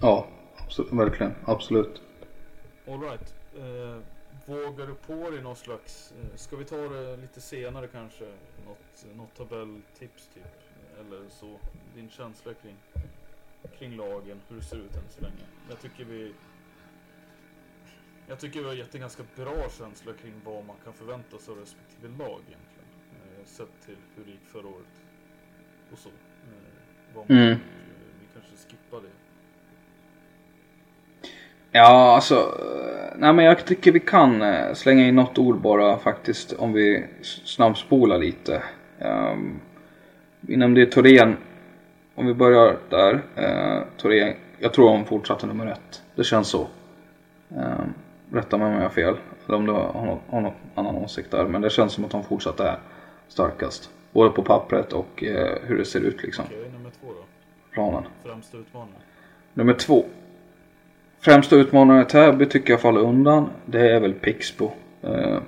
Ja, absolut, verkligen. Absolut. Alright. Eh, vågar du på dig någon slags, eh, ska vi ta det lite senare kanske? Något, något tabelltips typ? Eller så, din känsla kring, kring lagen, hur det ser ut än så länge. Jag tycker vi jag tycker vi har gett en ganska bra känsla kring vad man kan förvänta sig av respektive lag egentligen. Eh, sett till hur det gick förra året. Och så. Eh, vad man, Mm. vi kanske skippar det. Ja, alltså. eh, Nej men jag tycker vi kan eh, slänga in något ord bara faktiskt om vi snabbspolar lite. Um, vi nämnde Torén. Om vi börjar där. Uh, Torén, jag tror hon fortsatte nummer ett. Det känns så. Um, rätta mig om jag har fel. Eller om du har har någon annan åsikt där. Men det känns som att hon fortsatte är starkast. Både på pappret och eh, hur det ser ut liksom. Okej, nummer två då. Planen. Främsta utmaningen. Nummer två. Främsta utmanaren i Täby tycker jag faller undan. Det är väl Pixbo. Eh,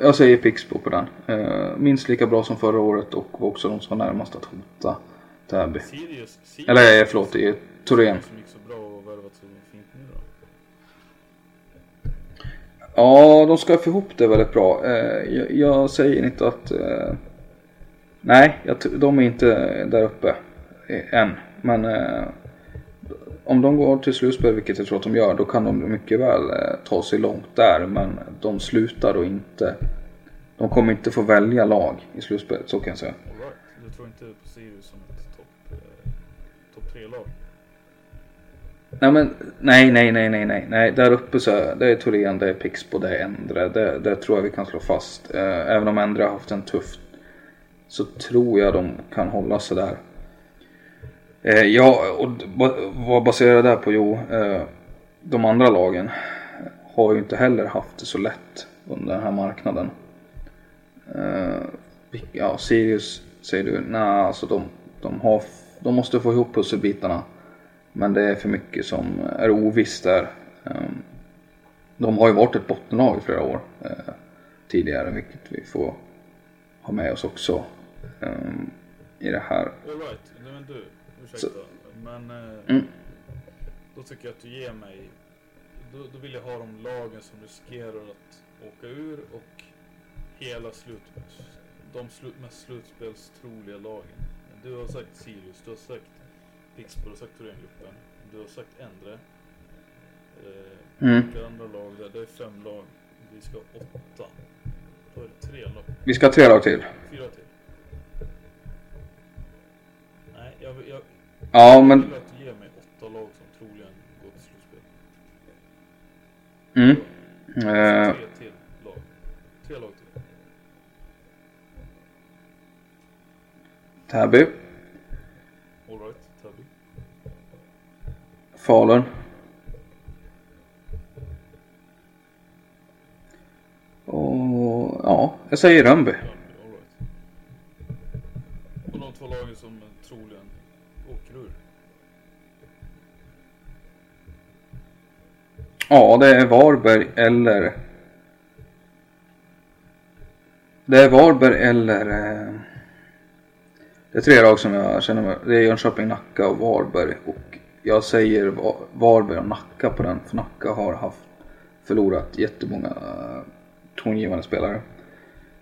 jag säger Pixbo på den. Eh, minst lika bra som förra året och var också de som var närmast att hota Täby. Sirius, Sirius Eller eh, förlåt, Torén. fint nu då. Ja, de ska få ihop det väldigt bra. Jag, jag säger inte att... Nej, jag, de är inte där uppe än. Men om de går till slutspel, vilket jag tror att de gör, då kan de mycket väl eh, ta sig långt där. Men de slutar då inte. De kommer inte få välja lag i slutspelet, så kan jag säga. Right. Du tror inte på Sirius som ett topp eh, top tre lag Nej men nej, nej, nej, nej, nej, nej. Där uppe så det är Torén, det är Pixbo, det är Endre. Det, det tror jag vi kan slå fast. Eh, även om Endre har haft en tuff så tror jag de kan hålla sig där. Eh, ja, och vad baserar det där på? Jo, eh, de andra lagen har ju inte heller haft det så lätt under den här marknaden. Eh, ja, Sirius säger du, nej alltså de, de, har, de måste få ihop pusselbitarna. Men det är för mycket som är ovisst där. Eh, de har ju varit ett bottenlag i flera år eh, tidigare, vilket vi får ha med oss också eh, i det här. All right. Ursäkta. Men eh, Mm. då tycker jag att du ger mig... Då, då vill jag ha de lagen som riskerar att åka ur och hela slut... De slut, mest slutspelstroliga lagen. Du har sagt Sirius, du har sagt Pixbo, du har sagt Thorengruppen, du har sagt Endre. Eh, Mm. Det andra lag där, det är fem lag. Vi ska ha åtta. Då är det tre lag. Vi ska ha tre lag till. Fyra till. Nej, jag, jag, Ja, men... ger mig åtta lag som troligen går till slutspel. Mm. Eh, tre till lag. Tre lag till. Täby, Alright, Täby. Falun. Och ja, jag säger Rönnby. All right. Och de två lagen som troligen åker ur. Ja, det är Varberg eller Det är Varberg eller... Eh, det är tre lag som jag känner mig... Det är Jönköping, Nacka och Varberg. Och jag säger Varberg och Nacka på den. För Nacka har haft förlorat jättemånga eh, tongivande spelare.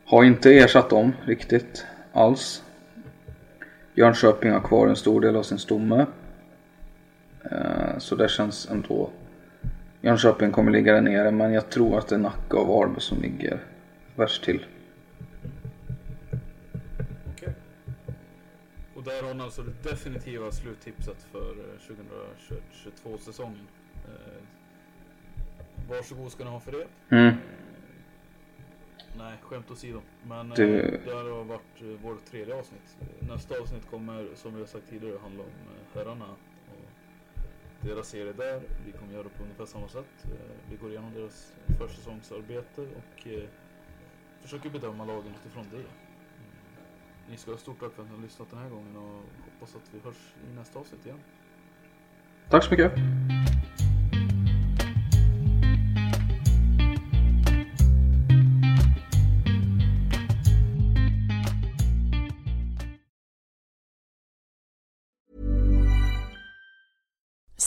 Har inte ersatt dem riktigt alls. Jönköping har kvar en stor del av sin stomme. Eh, så det känns ändå... Jönköping kommer ligga där nere men jag tror att det är Nacka och Varberg som ligger värst till. Och där har ni alltså det definitiva sluttipset för 2022-säsongen. Eh, eh, varsågod ska ni ha för det. Mm. Nej, skämt åsido. Men du... eh, det här har varit vårt tredje avsnitt. Nästa avsnitt kommer, som vi har sagt tidigare, handla om herrarna. Deras serie där. Vi kommer göra det på ungefär samma sätt. Eh, vi går igenom deras försäsongsarbete och eh, försöker bedöma lagen utifrån det. Mm. Ni ska ha stort tack för att ni har lyssnat den här gången och hoppas att vi hörs i nästa avsnitt igen. Tack så mycket.